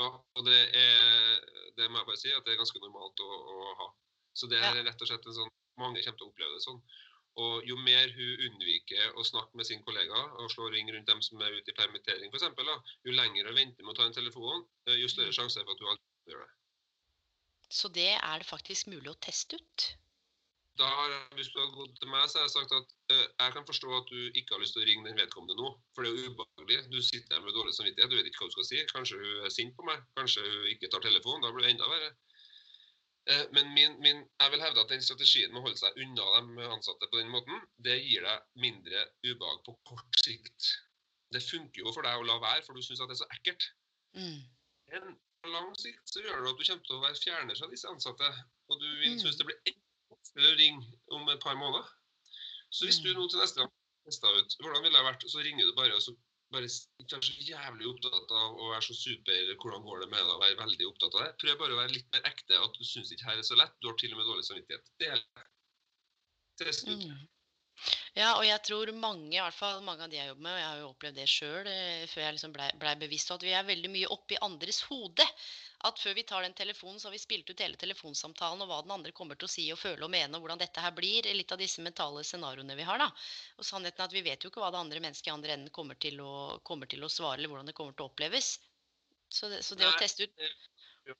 B: Ja, og det, er, det må jeg bare si at det er ganske normalt å, å ha. Så det er rett og slett en sånn Mange kommer til å oppleve det sånn. Og jo mer hun unnviker å snakke med sin kollega og slå ring rundt dem som er ute i permittering f.eks., jo lenger hun venter med å ta en telefon, eh, jo større mm. sjanse er for at hun aldri gjør det.
A: Så det er det faktisk mulig å teste ut?
B: Da har jeg, Hvis du hadde gått til meg, så har jeg sagt at uh, jeg kan forstå at du ikke har lyst til å ringe den vedkommende nå. For det er jo ubehagelig. Du sitter der med dårlig samvittighet, du vet ikke hva du skal si. Kanskje hun er sint på meg, kanskje hun ikke tar telefonen. Da blir det enda verre. Uh, men min, min, jeg vil hevde at den strategien med å holde seg unna de ansatte på den måten, det gir deg mindre ubehag på kort sikt. Det funker jo for deg å la være, for du syns det er så ekkelt. Mm. Men på lang sikt så gjør det at du kommer til å være fjerner fra disse ansatte. Og du vil mm. synes det blir eller ringe om et par måneder. Så hvis du mm. nå til neste gang tester ut hvordan ville det vært, så ringer du bare og så bare ikke vær så jævlig opptatt av å være så super hvordan går det med deg, være veldig opptatt av det. Prøv bare å være litt mer ekte, at du syns ikke her er så lett. Du har til og med dårlig samvittighet. Det er test ut. Mm.
A: Ja, og jeg tror mange, i hvert fall mange av de jeg jobber med, og jeg har jo opplevd det sjøl eh, før jeg liksom blei ble bevisst, at vi er veldig mye oppi andres hode at før vi tar den telefonen, så har vi spilt ut hele telefonsamtalen og hva den andre kommer til å si og føle og mene, og hvordan dette her blir. Litt av disse mentale scenarioene vi har. da. Og sannheten er at vi vet jo ikke hva det andre mennesket i andre enden kommer til å, kommer til å svare, eller hvordan det kommer til å oppleves. Så det, så det å teste ut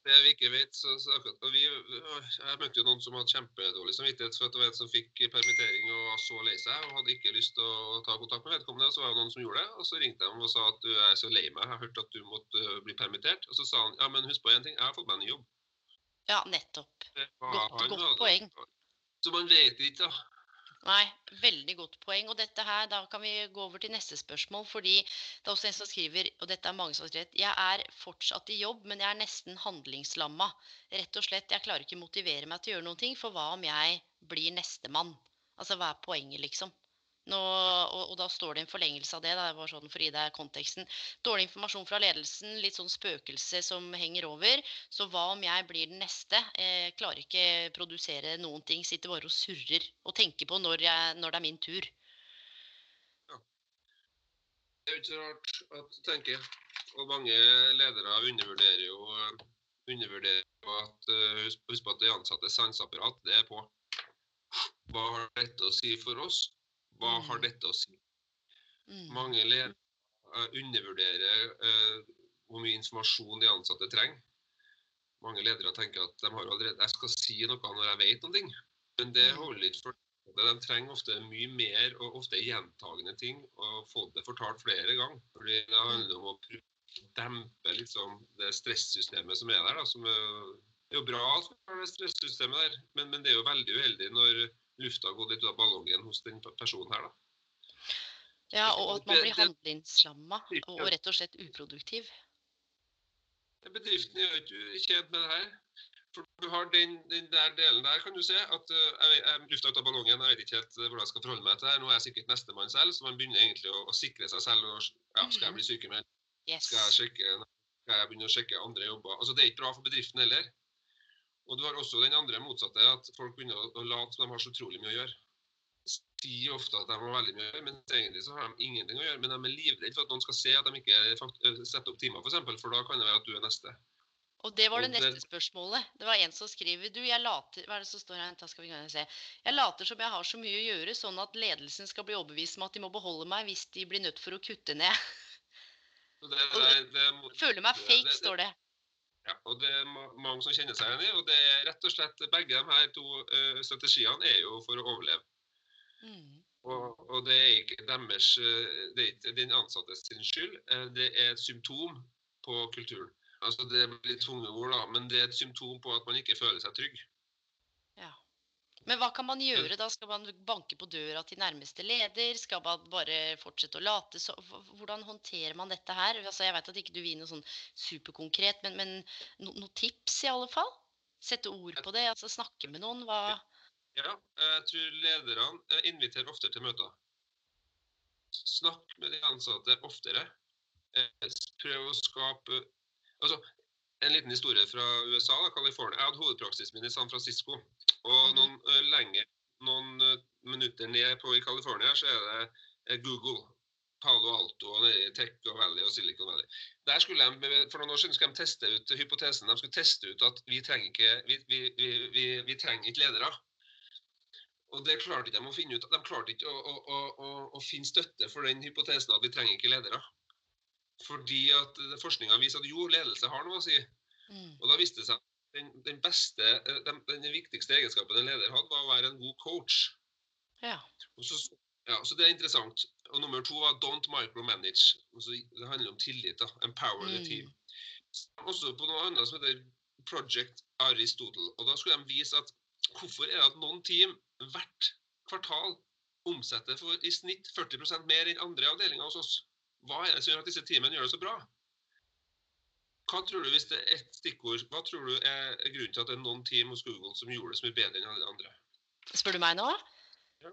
B: det vi ikke vet, så, så og vi, Jeg møtte jo noen som hadde kjempedårlig samvittighet for at det var en som fikk permittering og var så lei seg og hadde ikke lyst til å ta kontakt med vedkommende. og Så var det noen som gjorde det. og Så ringte de og sa at du er så lei meg, jeg har hørt at du måtte bli permittert. Og så sa han ja, men husk på én ting, jeg har fått meg en jobb.
A: Ja, nettopp. Godt, godt poeng.
B: Så man vet ikke, da.
A: Nei, veldig godt poeng. Og dette her, da kan vi gå over til neste spørsmål. Fordi det er også en som skriver, og dette er mange som har skrevet, jeg er fortsatt i jobb, men jeg er nesten handlingslamma. Rett og slett, jeg klarer ikke motivere meg til å gjøre noen ting, for hva om jeg blir nestemann? Altså, hva er poenget, liksom? Nå, og, og da står det en forlengelse av det, da, bare sånn for å gi deg konteksten. Dårlig informasjon fra ledelsen, litt sånn spøkelse som henger over. Så hva om jeg blir den neste? Eh, klarer ikke produsere noen ting, sitter bare og surrer og tenker på når, jeg, når det er min tur. Ja.
B: Det er jo ikke rart at tenker, og mange ledere undervurderer jo, undervurderer jo at eh, husk, på at det ansatte sanseapparat, det er på. Hva har dette å si for oss? Hva har
A: Mm.
B: dette å si?
A: Mm.
B: Mange ledere eh, undervurderer eh, hvor mye informasjon de ansatte trenger. Mange ledere tenker at de har allerede, jeg skal si noe når jeg vet noe. Men det
A: Mm.
B: holder ikke for de trenger ofte mye mer og ofte gjentagende ting og få det fortalt flere ganger. Fordi det handler om å å dempe liksom, det stressystemet som er der. Da, som er, det er jo bra at vi har det stressystemet der, men, men det er jo veldig uheldig når lufta gått litt ut av ballongen hos den personen her. da.
A: Ja, og at man blir handlingslamma og rett og slett uproduktiv.
B: Bedriften er jo ikke tjent med det her. For du har den, den der delen der, kan du se. at jeg, jeg lufta ut av ballongen. Jeg vet ikke helt hvordan jeg skal forholde meg til det. Nå er jeg sikkert nestemann selv, så man begynner egentlig å, å sikre seg selv. Og, ja, skal jeg bli sykemeldt?
A: Yes.
B: Skal jeg, sjekke, skal jeg begynne å sjekke andre jobber? Altså, Det er ikke bra for bedriften heller. Og du har også den andre motsatte, at folk begynner å, late som de har så utrolig mye å gjøre. Sier ofte at de har veldig mye å gjøre, men egentlig så har de ingenting å gjøre. Men de er livredde for at noen skal se at de ikke uh, setter opp timer, f.eks. For, eksempel, for da kan det være at du er neste.
A: Og det var det neste spørsmålet. Det var en som skriver du, jeg later, Hva er det som står her? Da skal vi se. Jeg later som jeg har så mye å gjøre, sånn at ledelsen skal bli overbevist om at de må beholde meg hvis de blir nødt for å kutte ned.
B: Det, det, det, er-
A: Føler meg fake, står det.
B: Ja, og det er mange som kjenner seg igjen i. Og det er rett og slett begge de her to eh, strategiene er jo for å overleve.
A: Mm.
B: Og, og det er ikke deres eh, Det er ikke den ansattes sin skyld. eh, Det er et symptom på kulturen. Altså Det blir litt tunge ord, da, men det er et symptom på at man ikke føler seg trygg.
A: Men hva kan man gjøre da? Skal man banke på døra til nærmeste leder? Skal man bare fortsette å late så Hvordan håndterer man dette her? Altså, jeg vet at ikke du vil noe sånn superkonkret, men, men no, noen tips i alle fall? Sette ord på det? altså Snakke med noen? Hva
B: Ja, jeg tror lederne eh, inviterer oftere til møter. Snakk med de ansatte oftere. Eh, Prøv å skape Altså, en liten historie fra USA, da, California. Jeg hadde hovedpraksisen min i San Francisco. Og
A: Mhm.
B: noen eh, lenger, noen eh, minutter ned på i California, så er det eh, Google. Palo Alto og nede i Tech og Valley og Silicon Valley. Der skulle de, For noen år siden skulle de teste ut hypotesen. De skulle teste ut at vi trenger ikke, vi, vi, vi, vi, trenger ikke ledere. Og det klarte de å finne ut. De klarte ikke å, å, å, å finne støtte for den hypotesen at vi trenger ikke ledere. Fordi at forskninga viser at jo, ledelse har noe å si.
A: mm.
B: Og da viste det seg at den, den beste, eh, den, den viktigste egenskapen en leder hadde, var å være en god coach.
A: Ja.
B: Så, ja, så det er interessant. Og nummer to var don't micromanage. Altså, det handler om tillit. da, Empower the
A: Mm.
B: team. Også på noe annet som heter Project Aristotle. Og da skulle de vise at hvorfor er det at noen team hvert kvartal omsetter for i snitt 40% mer enn andre avdelinger hos oss. Hva er det som gjør at disse teamene gjør det så bra? Hva tror du hvis det er ett stikkord, hva tror du er grunnen til at det er noen team hos Google som gjorde det så mye bedre enn alle andre?
A: Spør du meg nå?
B: Ja.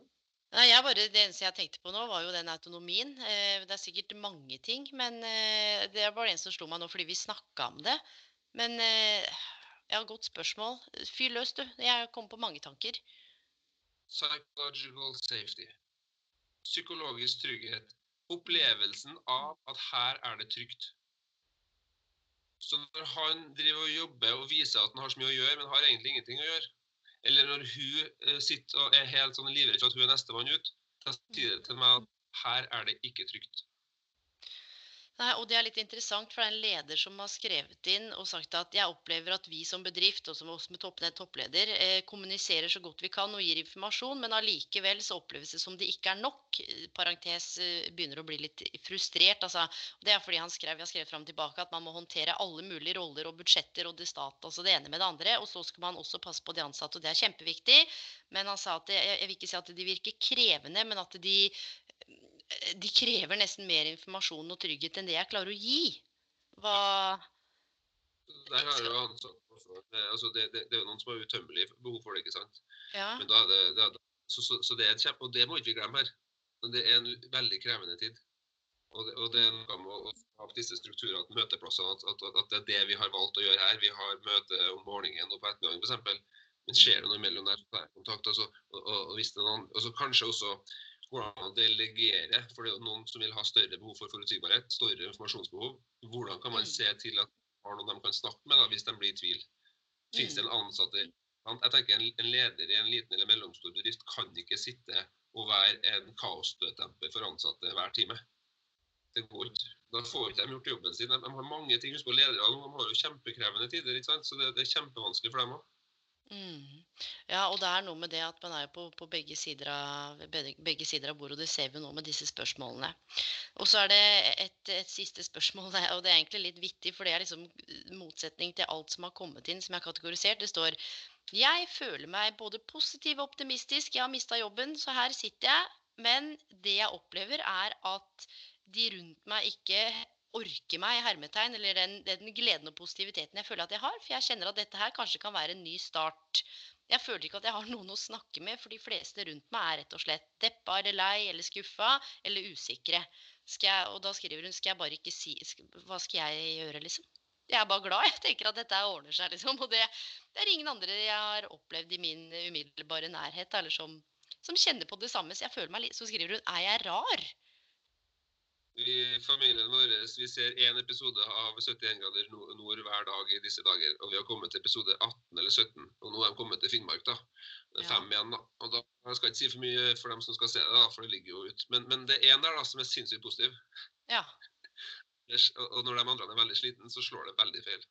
A: Nei, jeg bare, Det eneste jeg tenkte på nå, var jo den autonomien. Eh, det er sikkert mange ting, men eh, det er bare en som slo meg nå fordi vi snakka om det. Men eh, ja, godt spørsmål. Fyr løs, du. Jeg kom på mange tanker.
B: Psychological safety. Psykologisk trygghet. Opplevelsen av at her er det trygt. Så når han driver og jobber og viser at han har så mye å gjøre, men har egentlig ingenting å gjøre, eller når hun eh, sitter og er helt sånn livredd for at hun er nestemann ut, da sier det til meg at her er det ikke trygt.
A: Nei, og Det er litt interessant, for det er en leder som har skrevet inn og sagt at jeg opplever at vi som bedrift, og som oss med topp, toppleder, eh, kommuniserer så godt vi kan og gir informasjon, men allikevel så oppleves det som det ikke er nok. Parentes eh, begynner å bli litt frustrert. altså. Det er fordi han skrev, har skrevet fram tilbake at man må håndtere alle mulige roller og budsjetter og det stat, altså det ene med det andre. Og så skal man også passe på de ansatte, og det er kjempeviktig. Men han sa at det, jeg vil ikke si at de virker krevende, men at de de krever nesten mer informasjon og trygghet enn det jeg klarer å gi. Hva
B: Der er jo han sagt altså det, det, det, er jo noen som har utømmelig behov for det, ikke sant.
A: Ja.
B: Men da er det, det er, så, så, så, det er en kjempe, og det må ikke vi glemme her. Det er en veldig krevende tid. Og det, og det er noe med å ha disse strukturene, møteplassene, at, at, at, det er det vi har valgt å gjøre her. Vi har møte om morgenen og på ettermiddagen f.eks. Men skjer det noe imellom der, så tar jeg kontakt. Altså, og, og, og, hvis det er noen, og så kanskje også hvordan å delegere. For det er noen som vil ha større behov for forutsigbarhet, større informasjonsbehov. Hvordan kan man mm. se til at de har noen de kan snakke med da, hvis de blir i tvil? Fins det en mm. ansatt Jeg tenker en, en, leder i en liten eller mellomstor bedrift kan ikke sitte og være en kaosstøtdemper for ansatte hver time. Det går ikke. Da får ikke de gjort jobben sin. De, de har mange ting. Husk på ledere de har jo kjempekrevende tider. ikke sant? Så det, det er kjempevanskelig for dem òg.
A: Mm. Ja, og det er noe med det at man er på, på begge, sider av, begge sider av bordet, og det ser vi nå med disse spørsmålene. Og så er det et, et, siste spørsmål, og det er egentlig litt vittig, for det er liksom motsetning til alt som har kommet inn, som er kategorisert. Det står Jeg føler meg både positiv og optimistisk. Jeg har mista jobben, så her sitter jeg. Men det jeg opplever, er at de rundt meg ikke orke meg, hermetegn, eller den, den, gleden og positiviteten jeg føler at jeg har. For jeg kjenner at dette her kanskje kan være en ny start. Jeg føler ikke at jeg har noen å snakke med, for de fleste rundt meg er rett og slett deppa eller lei eller skuffa eller usikre. Jeg, og da skriver hun skal jeg bare ikke si Hva skal jeg gjøre, liksom? Jeg er bare glad. Jeg tenker at dette ordner seg, liksom. Og det, det er ingen andre jeg har opplevd i min umiddelbare nærhet eller som, som kjenner på det samme. Så jeg føler meg Så skriver hun er jeg rar?
B: I familien vår vi ser én episode av 71 grader nord hver dag i disse dager. Og vi har kommet til episode 18 eller 17. Og nå er de kommet til Finnmark, da. Fem ja. igjen, da. Og da jeg skal ikke si for mye for dem som skal se det, da, for det ligger jo ut. Men, men det er én der da som er sinnssykt positiv.
A: Ja.
B: Og når de andre er veldig sliten, så slår det veldig feil.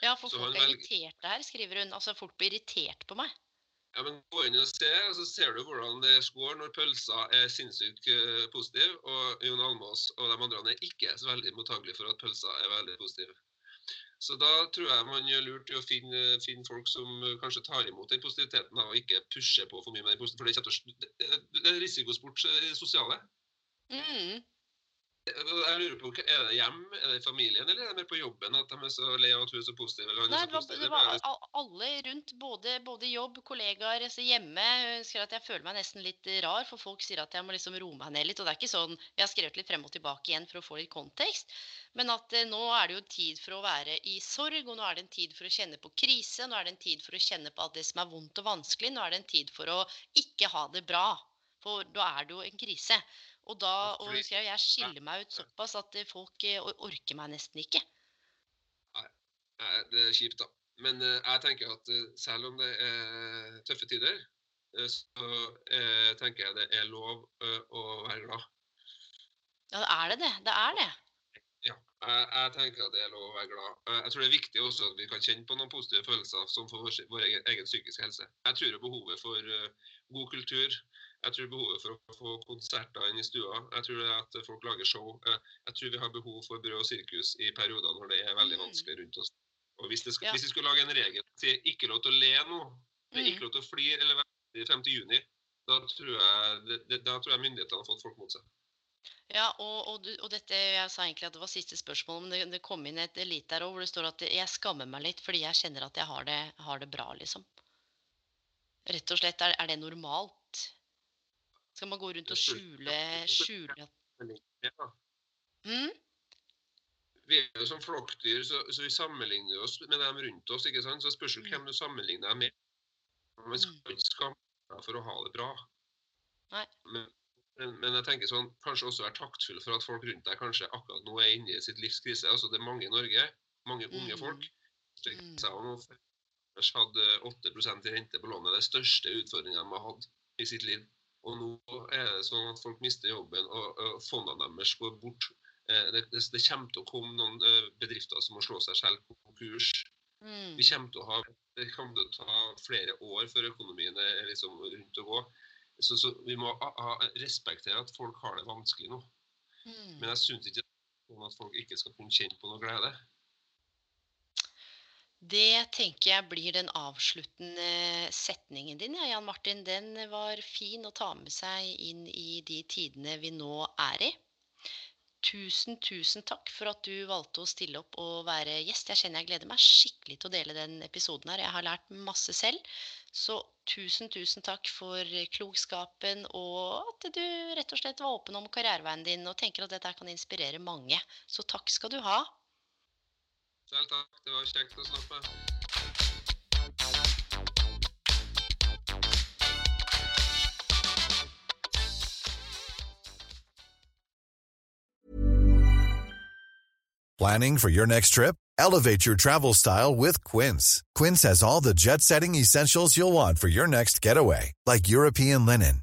A: Ja, for folk er irriterte her, skriver hun. Altså, folk blir irritert på meg.
B: Ja, men Gå inn og se, og så ser du hvordan det går når pølsa er sinnssykt eh, positiv, og Jon Almås og de andre er ikke så veldig mottagelige for at pølsa er veldig positiv. Så da tror jeg man gjør lurt i å finne, finne, folk som kanskje tar imot den positiviteten, og ikke pusher på for mye med den positiviteten. For det, er risikosport det sosiale.
A: Mm.
B: Jeg lurer på, Er det hjem, er det familien, eller er det mer på jobben at de er så lei av at hun er så positiv? Eller
A: Nei, det var, det var alle rundt. Både, både jobb, kollegaer, altså hjemme. Jeg at jeg føler meg nesten litt rar, for folk sier at jeg må liksom roe meg ned litt. Og det er ikke sånn Jeg har skrevet litt frem og tilbake igjen for å få litt kontekst. Men at eh, nå er det jo tid for å være i sorg, og nå er det en tid for å kjenne på krise. Nå er det en tid for å kjenne på alt det som er vondt og vanskelig. Nå er det en tid for å ikke ha det bra. For da er det jo en krise. Og da og jeg, jeg skiller meg ut såpass at folk eh, orker meg nesten ikke.
B: Nei, det er kjipt, da. Men uh, jeg tenker at uh, selv om det er tøffe tider, uh, så tenker jeg det er lov å være glad.
A: Ja, det er det det. Det er det.
B: Ja, jeg, jeg, tenker at det er lov å være glad. Jeg tror det er viktig også at vi kan kjenne på noen positive følelser, som for vår, vår egen, egen psykiske helse. Jeg tror behovet for god kultur, jeg tror behovet for å få konserter inn i stua. Jeg tror det at folk lager show. Jeg tror vi har behov for brød og sirkus i perioder når det er veldig mm. vanskelig rundt oss. Og Hvis, skal, ja. hvis vi skulle lage en regel til ikke lov til å le nå, det er ikke mm. lov til å flire eller være frem til juni, da tror jeg, det, da tror jeg myndighetene har fått folk mot seg.
A: Ja, og, og, og, dette, Jeg sa egentlig at det var siste spørsmål, men det, det kom inn et lite der òg hvor det står at jeg skammer meg litt fordi jeg kjenner at jeg har det, har det bra, liksom. Rett og slett, er, er det normalt? Skal man gå rundt og skjule, skjule mm?
B: Vi er jo som flokkdyr, så, så, vi sammenligner oss med dem rundt oss. ikke sant? Så spørs det mm. hvem du sammenligner deg med. Man skal mm. ikke skamme seg for å ha det bra. Men, men, men, jeg tenker sånn, kanskje også være taktfull for at folk rundt deg kanskje akkurat nå er inne i sitt livs krise. Altså, det er mange i Norge, mange unge mm. folk. Mm. hadde 8 i rente på lånet. Det største utfordringa de har hatt i sitt liv. Og nå er det sånn at folk mister jobben, og, og fondene deres går bort. Eh, det, det, det, kommer til å komme noen eh, bedrifter som må slå seg selv på konkurs. Mm. Vi kommer til å ha, Det kommer til å ta flere år før økonomien er liksom rundt å gå. Så, så vi må ha, ha, respektere at folk har det vanskelig nå. Mm. Men jeg syns ikke sånn at folk ikke skal kunne kjenne på noe glede.
A: Det tenker jeg blir den avsluttende setningen din, ja, Jan Martin. Den var fin å ta med seg inn i de tidene vi nå er i. Tusen, tusen takk for at du valgte å stille opp og være gjest. Jeg kjenner jeg gleder meg skikkelig til å dele den episoden her. Jeg har lært masse selv. Så tusen, tusen takk for klokskapen og at du rett og slett var åpen om karriereveien din og tenker at dette kan inspirere mange. Så takk skal du ha.
B: Selv takk. Det var kjekt å snakke med.
C: Planning for your next trip? Elevate your travel style with Quince. Quince has all the jet setting essentials you'll want for your next getaway, like European linen,